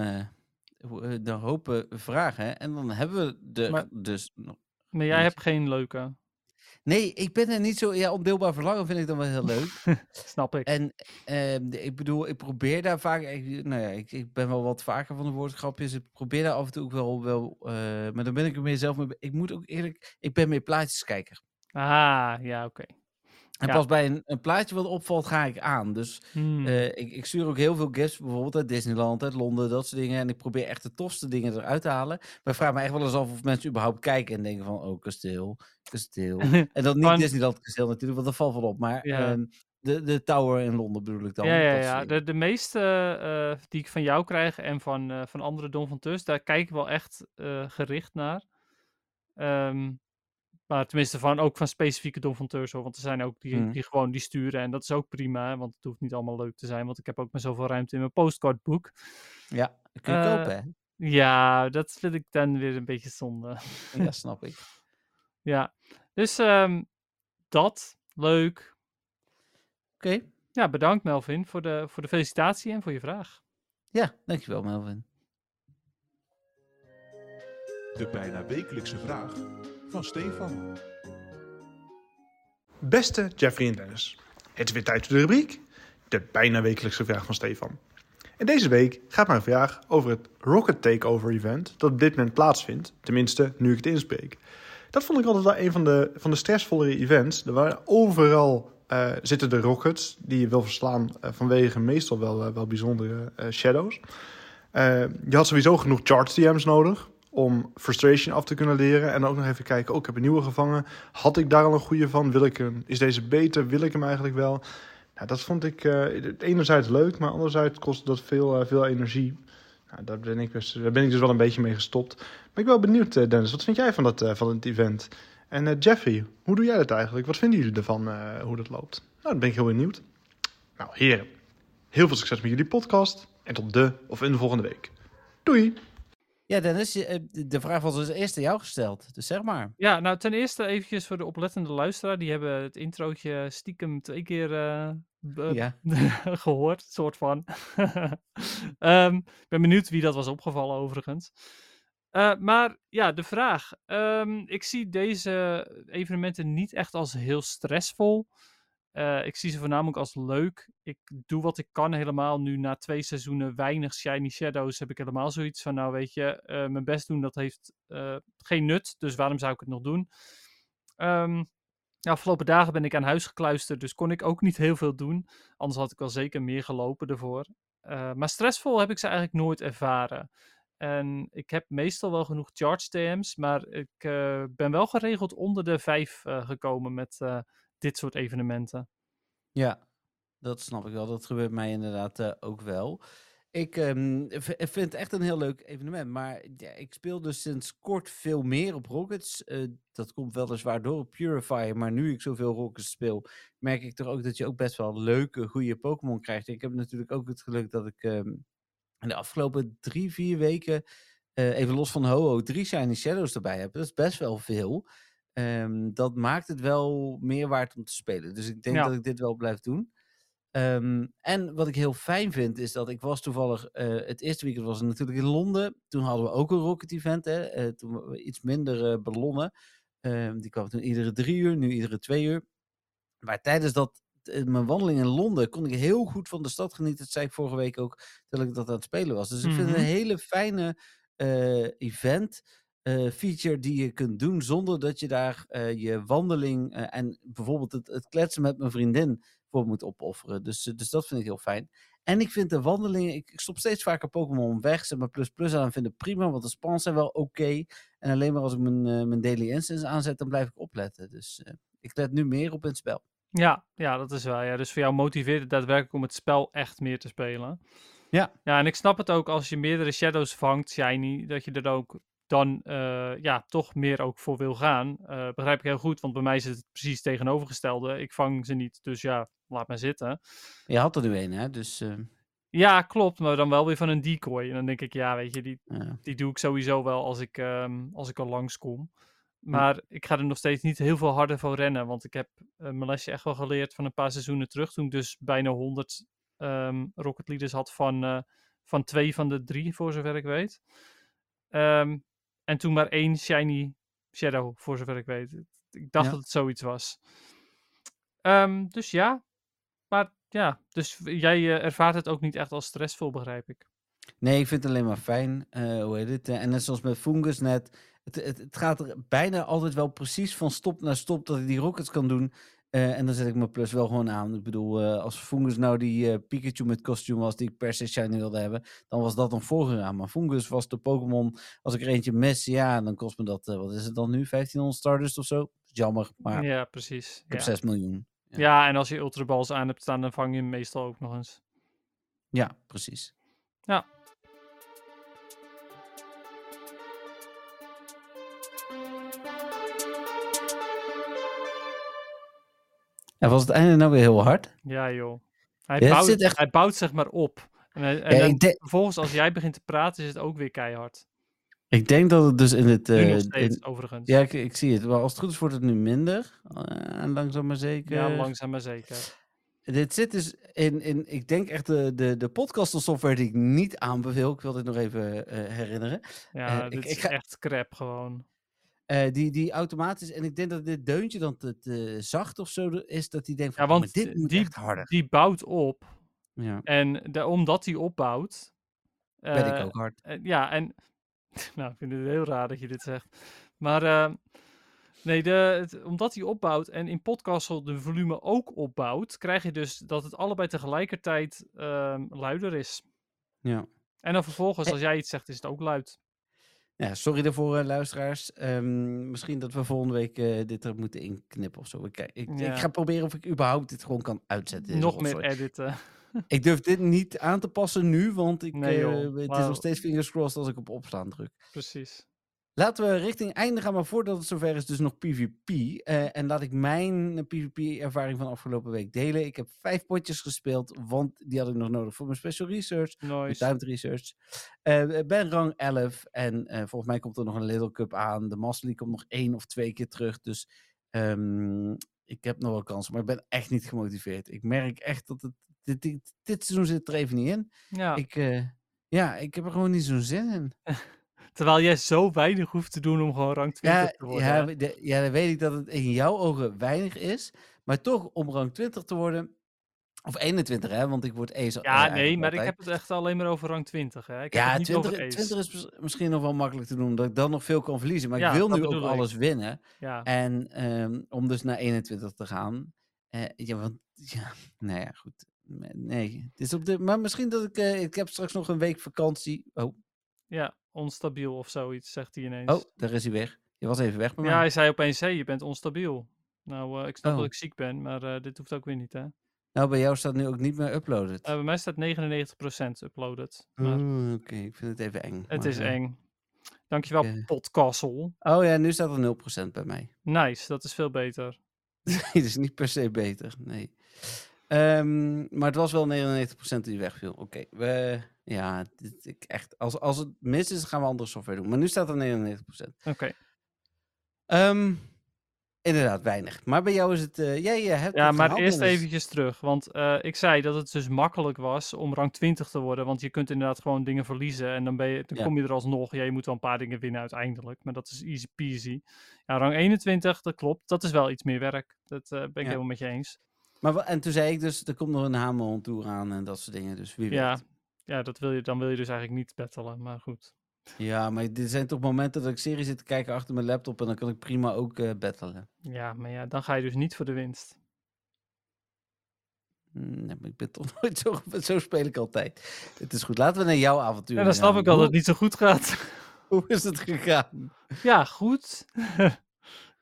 eh, eh, dan hopen vragen. hè. En dan hebben we de, Maar- dus nog. Maar jij hebt geen leuke, Nee, ik ben er niet zo. Ja, ondeelbaar verlangen vind ik dan wel heel leuk. snap ik. En ehm, de- ik bedoel, ik probeer daar vaak. Ik, nou ja, ik, ik ben wel wat vaker van de woordgrapjes. Ik probeer daar af en toe ook wel. wel eh, maar dan ben ik er meer zelf mee. Ik moet ook eerlijk. Ik ben meer plaatjeskijker. Ah, ja, oké. En Ja. pas bij een, een plaatje wat opvalt, ga ik aan. Dus Hmm. eh, ik, ik stuur ook heel veel gifts, bijvoorbeeld uit Disneyland, uit Londen, dat soort dingen. En ik probeer echt de tofste dingen eruit te halen. Maar ik vraag me echt wel eens af of mensen überhaupt kijken en denken van, oh, kasteel, kasteel. En dan niet Disneyland kasteel natuurlijk, want dat valt wel op. Maar Ja. ehm, de, de Tower in Londen bedoel ik dan. ja, ja, dat ja. De, de meeste eh, die ik van jou krijg en van, eh, van andere Don van Tus, daar kijk ik wel echt gericht naar. Ehm, maar tenminste van, ook van specifieke Don van Tus, hoor. Want er zijn ook die, Hmm. die gewoon die sturen en dat is ook prima. Want het hoeft niet allemaal leuk te zijn, want ik heb ook maar zoveel ruimte in mijn postcardboek. Ja, dat kun je Eh, kopen, hè? Ja, dat vind ik dan weer een beetje zonde. Ja, snap ik. ja, dus ehm, dat, leuk. Oké. Ja, bedankt Melvin voor de, voor de felicitatie en voor je vraag. Ja, dankjewel Melvin. De bijna wekelijkse vraag van Stefan. Beste Jeffrey en Dennis, het is weer tijd voor de rubriek, de bijna wekelijkse vraag van Stefan. En deze week gaat mijn vraag over het Rocket Takeover event dat op dit moment plaatsvindt, tenminste nu ik het inspreek. Dat vond ik altijd wel een van de, van de stressvollere events. Er waren overal eh, zitten de rockets die je wil verslaan eh, vanwege meestal wel, eh, wel bijzondere shadows. Je had sowieso genoeg charge DM's nodig om frustration af te kunnen leren. En ook nog even kijken, oh, ik heb een nieuwe gevangen. Had ik daar al een goede van? Wil ik een, is deze beter? Wil ik hem eigenlijk wel? Nou, dat vond ik eh, enerzijds leuk, maar anderzijds kostte dat veel, eh, veel energie. Nou, daar, ben ik dus, ben ik dus wel een beetje mee gestopt. Maar ik ben wel benieuwd, eh, Dennis. Wat vind jij van, dat, van het event? En Jeffrey, hoe doe jij dat eigenlijk? Wat vinden jullie ervan, hoe dat loopt? Nou, dan ben ik heel benieuwd. Nou, heren. Heel veel succes met jullie podcast. En tot de of in de volgende week. Doei! Ja, Dennis, eh, de vraag was dus eerst aan jou gesteld. Dus zeg maar. Ja, nou ten eerste eventjes voor de oplettende luisteraar. Die hebben het introotje stiekem twee keer eh, Ja. gehoord, soort van. Ehm, Ik ben benieuwd wie dat was opgevallen overigens. Eh, maar ja, de vraag. Ehm, ik zie deze evenementen niet echt als heel stressvol. Eh, ik zie ze voornamelijk als leuk. Ik doe wat ik kan helemaal. Nu na twee seizoenen weinig Shiny Shadows heb ik helemaal zoiets van, nou weet je, eh, mijn best doen dat heeft eh, geen nut. Dus waarom zou ik het nog doen? Ehm, de afgelopen dagen ben ik aan huis gekluisterd, dus kon ik ook niet heel veel doen. Anders had ik wel zeker meer gelopen ervoor. Maar stressvol heb ik ze eigenlijk nooit ervaren. En ik heb meestal wel genoeg charge TM's, maar ik ben wel geregeld onder de vijf gekomen met dit soort evenementen. Ja, dat snap ik wel. Dat gebeurt mij inderdaad eh, ook wel. Ik ehm, ik vind het echt een heel leuk evenement. Maar ja, ik speel dus sinds kort veel meer op Rockets. Eh, dat komt weliswaar door op Purifier. Maar nu ik zoveel Rockets speel, merk ik toch ook dat je ook best wel leuke, goede Pokémon krijgt. Ik heb natuurlijk ook het geluk dat ik ehm, in de afgelopen drie, vier weken, eh, even los van Ho-Oh, drie Shiny Shadows erbij heb. Dat is best wel veel. Ehm, dat maakt het wel meer waard om te spelen. Dus ik denk Ja. dat ik dit wel blijf doen. Ehm, en wat ik heel fijn vind, is dat ik was toevallig... eh, het eerste weekend was natuurlijk in Londen. Toen hadden we ook een Rocket Event. Hè? eh, toen we iets minder eh, ballonnen. Ehm, die kwam toen iedere drie uur, nu iedere twee uur. Maar tijdens dat, mijn wandeling in Londen kon ik heel goed van de stad genieten. Dat zei ik vorige week ook, terwijl ik dat aan het spelen was. Dus ik vind het Mhm. een hele fijne event eh, feature die je kunt doen zonder dat je daar eh, je wandeling eh, en bijvoorbeeld het, het kletsen met mijn vriendin voor moet opofferen. Dus, dus dat vind ik heel fijn. En ik vind de wandelingen, ik, ik stop steeds vaker Pokémon weg, zet mijn plus plus aan en vind het prima, want de spans zijn wel oké. En alleen maar als ik mijn, mijn Daily Instance aanzet, dan blijf ik opletten. Dus ik let nu meer op in het spel. Ja, ja, dat is wel. Ja. Dus voor jou motiveert het daadwerkelijk om het spel echt meer te spelen. Ja. Ja, en ik snap het ook als je meerdere shadows vangt, shiny, dat je er ook dan eh, ja, toch meer ook voor wil gaan. Eh, begrijp ik heel goed, want bij mij is het precies tegenovergestelde. Ik vang ze niet, dus ja, laat maar zitten. Je had er nu een, hè? Dus eh, Ja, klopt, maar dan wel weer van een decoy. En dan denk ik, ja, weet je, die, ja. die doe ik sowieso wel als ik, ehm, als ik al langskom. Maar ik ga er nog steeds niet heel veel harder voor rennen. Want ik heb eh, mijn lesje echt wel geleerd van een paar seizoenen terug. Toen ik dus bijna 100 ehm, Rocket Leaders had van, van twee van de drie, voor zover ik weet. Ehm, en toen maar één Shiny Shadow, voor zover ik weet. Ik dacht Ja. dat het zoiets was. Ehm, dus ja. Maar ja, dus jij eh, ervaart het ook niet echt als stressvol, begrijp ik. Nee, ik vind het alleen maar fijn. eh, hoe heet het? eh, en net zoals met Fungus net. Het, het, het gaat er bijna altijd wel precies van stop naar stop dat ik die rockets kan doen. Eh, en dan zet ik mijn plus wel gewoon aan. Ik bedoel, eh, als Fungus nou die eh, Pikachu met kostuum was die ik per se shiny wilde hebben, dan was dat dan voorgegaan. Maar Fungus was de Pokémon, als ik er eentje mis, ja, dan kost me dat, wat is het dan nu, 1500 Stardust of zo? Jammer, maar ja, precies. ik heb ja. 6 miljoen. Ja. Ja, en als je Ultraballs aan hebt staan, dan vang je hem meestal ook nog eens. Ja, precies. Ja. En was het einde nou weer heel hard? Ja, joh. Hij, Ja, bouwt, echt- hij bouwt zeg maar op. En, en Ja, dan ik, denk- vervolgens, als jij begint te praten, is het ook weer keihard. ik denk dat het dus in het... Nu eh, nog steeds, in- overigens. Ja, ik, ik zie het. Maar als het goed is, wordt het nu minder. En langzaam maar zeker. Ja, langzaam maar zeker. Dit zit dus in, in ik denk echt de, de, de podcast software die ik niet aanbeveel. Ik wil dit nog even eh, herinneren. Ja, dit ik- is ik ga- echt crap gewoon. Eh, die, die automatisch, en ik denk dat dit deuntje dan te, te zacht of zo is, dat die denkt van, Ja, oh, want dit moet die, echt harder. die bouwt op. Ja, En de, omdat die opbouwt... ben ik eh, ook hard. Eh, ja, en. Nou, ik vind het heel raar dat je dit zegt. Maar. nee, de, het- omdat hij opbouwt en in Podcastle de volume ook opbouwt, krijg je dus dat het allebei tegelijkertijd ehm, luider is. Ja. En dan vervolgens, als jij iets zegt, is het ook luid. Ja, sorry daarvoor, eh, luisteraars. Ehm, misschien dat we volgende week eh, dit er moeten inknippen of zo. Ik, kijk- ik, Ja. ik ga proberen of ik überhaupt dit gewoon kan uitzetten. Nog meer editen. Ik durf dit niet aan te passen nu, want ik, Nee, joh. eh, het is nog steeds fingers crossed als ik op opstaan druk. Precies. Laten we richting einde gaan, maar voordat het zover is, dus nog PvP. Eh, en laat ik mijn PvP-ervaring van afgelopen week delen. Ik heb vijf potjes gespeeld, want die had ik nog nodig voor mijn special research. Nice. timed research. Eh, Ik ben rang 11 en eh, volgens mij komt er nog een Little Cup aan. De Master League komt nog één of twee keer terug. Dus ehm, ik heb nog wel kansen, maar ik ben echt niet gemotiveerd. Ik merk echt dat het, dit, dit, dit seizoen zit er even niet in. Ja, Ik, eh, ja, ik heb er gewoon niet zo'n zin in. terwijl jij zo weinig hoeft te doen om gewoon rang 20 Ja, te worden. ja, de- ja, dan weet ik dat het in jouw ogen weinig is. Maar toch, om rang 20 te worden. Of 21, hè? Want ik word eens. Ja, nee, maar ik heb het echt alleen maar over rang 20. Hè? Ik heb Ja, het niet 20, over ace. 20 is mis- misschien nog wel makkelijk te doen, omdat ik dan nog veel kan verliezen. Maar Ja, ik wil dat nu ook ik. alles winnen. Ja, En ehm, om dus naar 21 te gaan. eh, ja, want, ja, nou ja, goed. Nee, het is op de, maar misschien dat ik, eh, ik heb straks nog een week vakantie. Oh, ja, onstabiel of zoiets, zegt hij ineens. oh, daar is hij weg. Je was even weg bij ja, mij. hij zei opeens, hé, je bent onstabiel. Nou, eh, ik snap Oh. dat ik ziek ben, maar eh, dit hoeft ook weer niet, hè? Nou, bij jou staat nu ook niet meer uploaded. Eh, bij mij staat 99% uploaded. Maar Oké, ik vind het even eng. het maar, is eng. Dankjewel, eh, Podcastle. Oh ja, nu staat er 0% bij mij. Nice, dat is veel beter. Nee, dat is niet per se beter. Nee. Ehm, maar het was wel 99% die wegviel. Oké, we. Ja, dit, ik echt, als, als het mis is, gaan we andere software doen. Maar nu staat er 99%. Oké. Ehm, inderdaad, weinig. Maar bij jou is het. eh, jij hebt Ja, maar eerst eventjes terug. Want eh, ik zei dat het dus makkelijk was om rang 20 te worden. Want je kunt inderdaad gewoon dingen verliezen. En dan, ben je, dan Ja. kom je er alsnog. Ja, je moet wel een paar dingen winnen uiteindelijk. Maar dat is easy peasy. Ja, rang 21, dat klopt. Dat is wel iets meer werk. Dat eh, ben ik Ja. helemaal met je eens. Maar, en toen zei ik dus, er komt nog een Hamon Tour aan en dat soort dingen. Dus wie Ja. weet. Ja, dat wil je, dan wil je dus eigenlijk niet battelen. Maar goed. Ja, maar dit zijn toch momenten dat ik serie zit te kijken achter mijn laptop en dan kan ik prima ook eh battelen. Ja, maar ja, dan ga je dus niet voor de winst. Mm, Nee, maar ik ben toch nooit zo, zo speel ik altijd. Het is goed, laten we naar jouw avontuur Ja, dan snap gaan. ik al dat het niet zo goed gaat. Hoe is het gegaan? Ja, goed.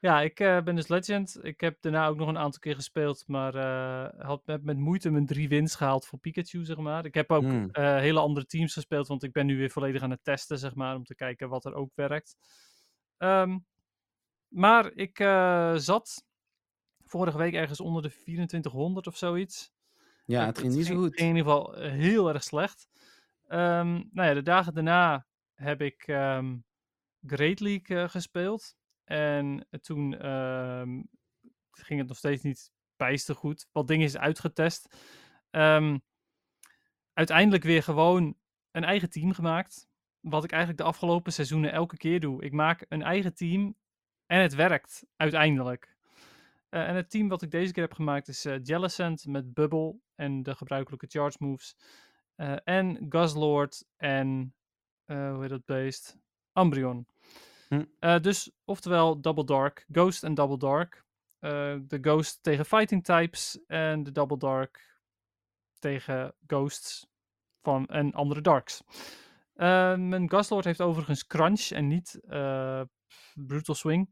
ja, ik eh, ben dus Legend. Ik heb daarna ook nog een aantal keer gespeeld, maar eh, had met, met moeite mijn drie wins gehaald voor Pikachu, zeg maar. Ik heb ook Hmm. eh, hele andere teams gespeeld, want ik ben nu weer volledig aan het testen, zeg maar, om te kijken wat er ook werkt. Ehm, maar ik zat vorige week ergens onder de 2400 of zoiets. Ja, het ging niet zo goed. in ieder geval heel erg slecht. Ehm, nou ja, de dagen daarna heb ik ehm, Great League gespeeld. En toen ehm, ging het nog steeds niet bijster goed. Wat dingen is uitgetest. Ehm, uiteindelijk weer gewoon een eigen team gemaakt. Wat ik eigenlijk de afgelopen seizoenen elke keer doe. Ik maak een eigen team en het werkt uiteindelijk. Eh, en het team wat ik deze keer heb gemaakt is eh Jellicent met Bubble en de gebruikelijke charge moves. Eh, en Guzzlord en, hoe heet dat beest? Umbreon. Hm. Eh, dus, oftewel Double Dark, Ghost en Double Dark. Eh, de Ghost tegen Fighting Types en de Double Dark tegen Ghosts van, en andere Darks. Eh, mijn Guzzlord heeft overigens Crunch en niet Brutal Swing.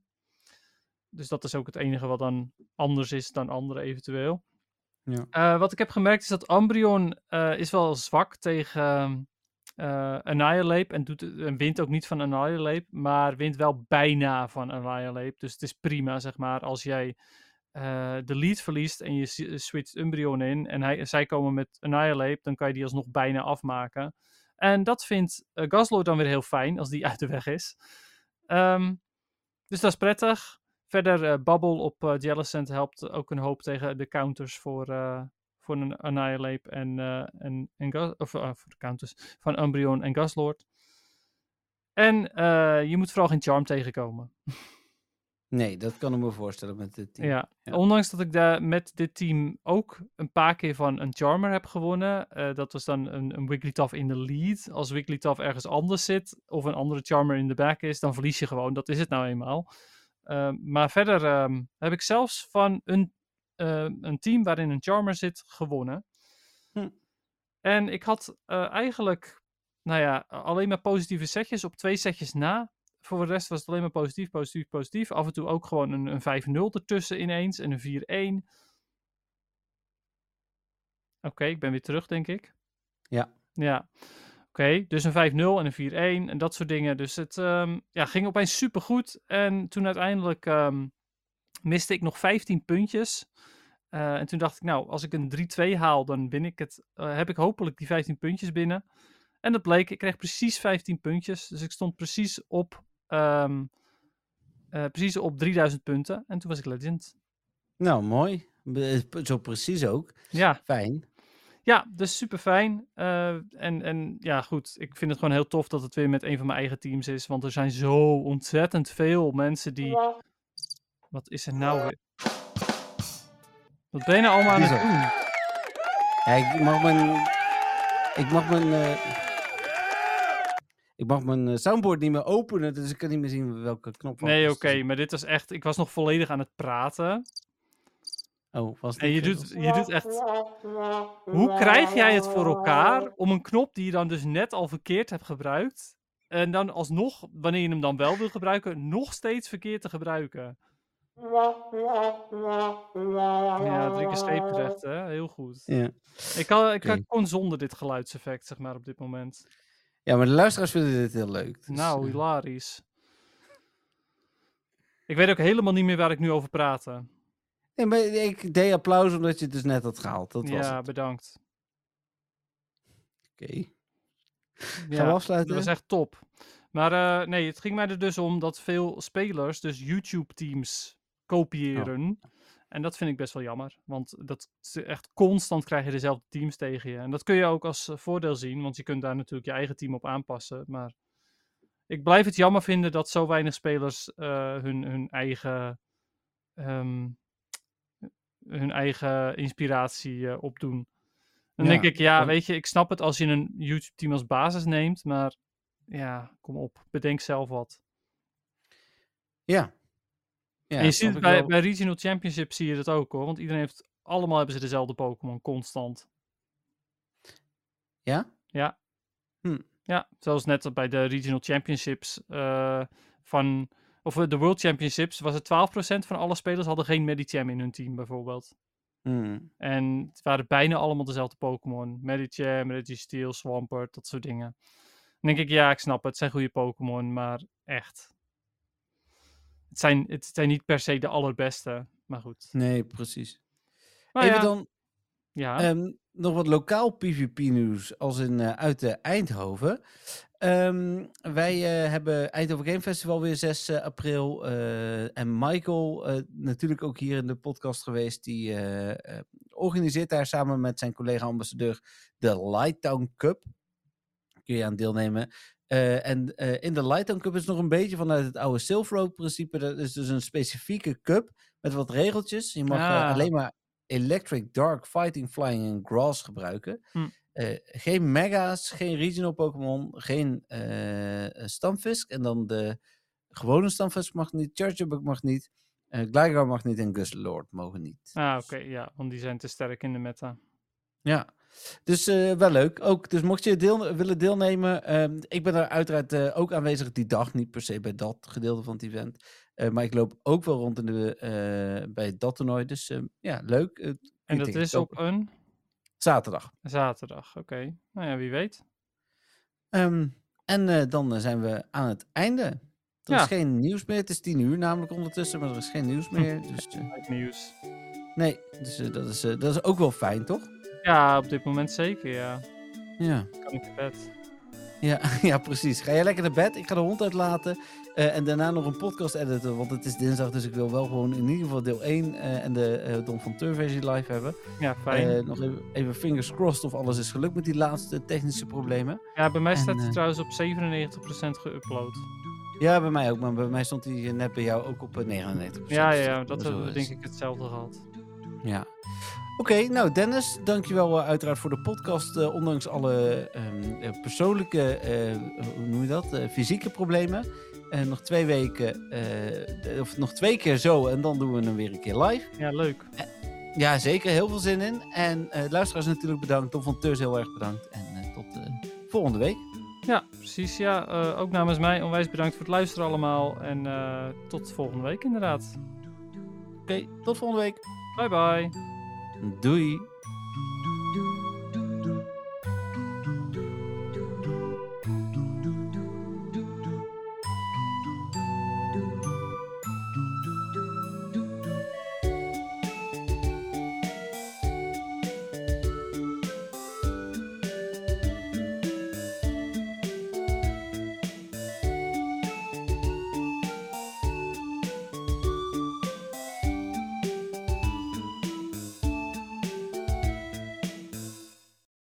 Dus dat is ook het enige wat dan anders is dan andere eventueel. Ja. Wat ik heb gemerkt is dat Umbreon eh, is wel zwak tegen eh Annihilate en, doet, en wint ook niet van Annihilate, maar wint wel bijna van Annihilate. Dus het is prima, zeg maar, als jij eh, de lead verliest en je switcht Umbreon in en hij, zij komen met Annihilate, dan kan je die alsnog bijna afmaken. En dat vindt uh, dan weer heel fijn, als die uit de weg is. Ehm, dus dat is prettig. Verder, eh Bubble op uh, Jellicent helpt ook een hoop tegen de counters voor, uh, voor een Annihilate en, uh, en, en Gas, of uh, voor de counters van Umbreon en Gaslord. En uh, je moet vooral geen charm tegenkomen. Nee, dat kan ik me voorstellen met dit team. Ja. ja. ondanks dat ik daar met dit team ook een paar keer van een charmer heb gewonnen. Uh, dat was dan een, een Wigglytuff in de lead. Als Wigglytuff ergens anders zit of een andere charmer in de back is, dan verlies je gewoon. Dat is het nou eenmaal. Uh, maar verder um, heb ik zelfs van een, een team waarin een charmer zit gewonnen. Hm. En ik had uh, eigenlijk, nou ja, alleen maar positieve setjes op twee setjes na. Voor de rest was het alleen maar positief, positief, positief. Af en toe ook gewoon een, een 5-0 ertussen ineens en een 4-1. Oké, ik ben weer terug, denk ik. Ja. Ja. Oké, dus een 5-0 en een 4-1 en dat soort dingen. Dus het ehm, ja, ging opeens supergoed. En toen uiteindelijk ehm, miste ik nog 15 puntjes. Eh, en toen dacht ik, nou, als ik een 3-2 haal, dan win ik het. eh, heb ik hopelijk die 15 puntjes binnen. En dat bleek, ik kreeg precies 15 puntjes. Dus ik stond precies op, ehm, eh, precies op 3000 punten. En toen was ik legend. Nou, mooi. Zo precies ook. Ja, Fijn. Ja, dus super fijn. en, en ja, goed. Ik vind het gewoon heel tof dat het weer met een van mijn eigen teams is. Want er zijn zo ontzettend veel mensen die. Wat is er nou weer? Wat ben je nou allemaal aan het Diesel. doen? Ja, ik mag mijn... Ik mag mijn... eh, ik mag mijn eh, soundboard niet meer openen, dus ik kan niet meer zien welke knop was. Nee, oké, maar dit was echt. Ik was nog volledig aan het praten. Oh, was het En je doet, je doet echt. Hoe krijg jij het voor elkaar om een knop die je dan dus net al verkeerd hebt gebruikt. En dan alsnog, wanneer je hem dan wel wil gebruiken, nog steeds verkeerd te gebruiken? Ja, drie keer scheepterecht, hè? Heel goed. Ja. Ik, kan, ik Oké. kon zonder dit geluidseffect, zeg maar, op dit moment. ja, maar de luisteraars vinden dit heel leuk. dus, nou, eh, hilarisch. Ik weet ook helemaal niet meer waar ik nu over praatte. nee, maar ik deed applaus omdat je het dus net had gehaald. Dat was ja, het. bedankt. Oké. Gaan we Ja, dat afsluiten? was echt top. Maar eh, nee, het ging mij er dus om dat veel spelers dus YouTube-teams kopiëren. En dat vind ik best wel jammer. Want dat echt constant krijg je dezelfde teams tegen je. En dat kun je ook als eh, voordeel zien, want je kunt daar natuurlijk je eigen team op aanpassen. Maar ik blijf het jammer vinden dat zo weinig spelers eh, hun, hun eigen. ehm, hun eigen inspiratie eh, opdoen. Dan Ja, denk ik, ja, weet je, ik snap het als je een YouTube-team als basis neemt, maar ja, kom op, bedenk zelf wat. Ja. Ja en je ziet het bij, wel. bij Regional Championship zie je dat ook hoor, want iedereen heeft, allemaal hebben ze dezelfde Pokémon, constant. Ja? Ja. Hm. Ja, zoals net bij de Regional Championships eh, van, of eh, de World Championships, was het 12% van alle spelers hadden geen Medicham in hun team bijvoorbeeld. Hmm. En het waren bijna allemaal dezelfde Pokémon. Medicham, Registeel, Swampert, dat soort dingen. Dan denk ik, ja, ik snap het. Het zijn goede Pokémon, maar echt. Het zijn, het zijn niet per se de allerbeste, maar goed. Nee, precies. Maar Even ja, dan ja. Ehm, nog wat lokaal PvP-nieuws, als in eh, uit Eindhoven. Ehm, wij eh, hebben Eindhoven Game Festival weer 6 eh, april. en Michael, natuurlijk ook hier in de podcast geweest, die organiseert daar samen met zijn collega-ambassadeur de Lighttown Cup. Kun je aan deelnemen. Eh, en eh, in de Lighttown Cup is nog een beetje vanuit het oude Silver Road principe. Dat is dus een specifieke cup met wat regeltjes. Je mag eh, Ah. alleen maar Electric, Dark, Fighting, Flying en Grass gebruiken. Hm. Geen Mega's, geen Regional Pokémon, geen eh Stamfisk. En dan de gewone Stamfisk mag niet, Chargerbug mag niet, eh Gligar mag niet en Guslord mogen niet. Ah, oké, ja, want die zijn te sterk in de meta. Ja, dus eh, wel leuk. Ook, dus mocht je deel, willen deelnemen, ehm, ik ben er uiteraard eh, ook aanwezig die dag, niet per se bij dat gedeelte van het event. Eh, maar ik loop ook wel rond in de, bij dat toernooi. Dus eh, ja, leuk. En dat is op een Zaterdag. zaterdag, oké. Nou ja, wie weet. Ehm, en dan zijn we aan het einde. Er Ja. is geen nieuws meer. Het is tien uur namelijk ondertussen, maar er is geen nieuws meer. Dus, nieuws. nee, dus dat, is, dat is ook wel fijn, toch? Ja, op dit moment zeker, ja. Ja. Kan ik naar bed. Ja, ja, precies. Ga jij lekker naar bed? Ik ga de hond uitlaten. eh, en daarna nog een podcast editen. Want het is dinsdag, dus ik wil wel gewoon in ieder geval deel 1 eh, en de eh Don van Teur versie live hebben. Ja, fijn. Nog even, even fingers crossed of alles is gelukt met die laatste technische problemen. ja, bij mij en, staat hij trouwens op 97% geüpload. Ja, bij mij ook. Maar bij mij stond hij net bij jou ook op eh, 99%. Ja, ja, dat hebben we denk ik hetzelfde gehad. Ja. Oké, nou Dennis, dankjewel uh, uiteraard voor de podcast. eh, ondanks alle ehm, eh, persoonlijke, eh, hoe noem je dat, Eh, fysieke problemen. En nog twee weken, eh, of nog twee keer zo en dan doen we hem weer een keer live. Ja, leuk. Ja, zeker. Heel veel zin in. En eh luisteraars natuurlijk bedankt. Tom van Teurs heel erg bedankt. En eh, tot eh, volgende week. Ja, precies. Ja, eh, ook namens mij onwijs bedankt voor het luisteren allemaal. En eh, tot volgende week inderdaad. Oké, tot volgende week. Bye bye. Doei. doe.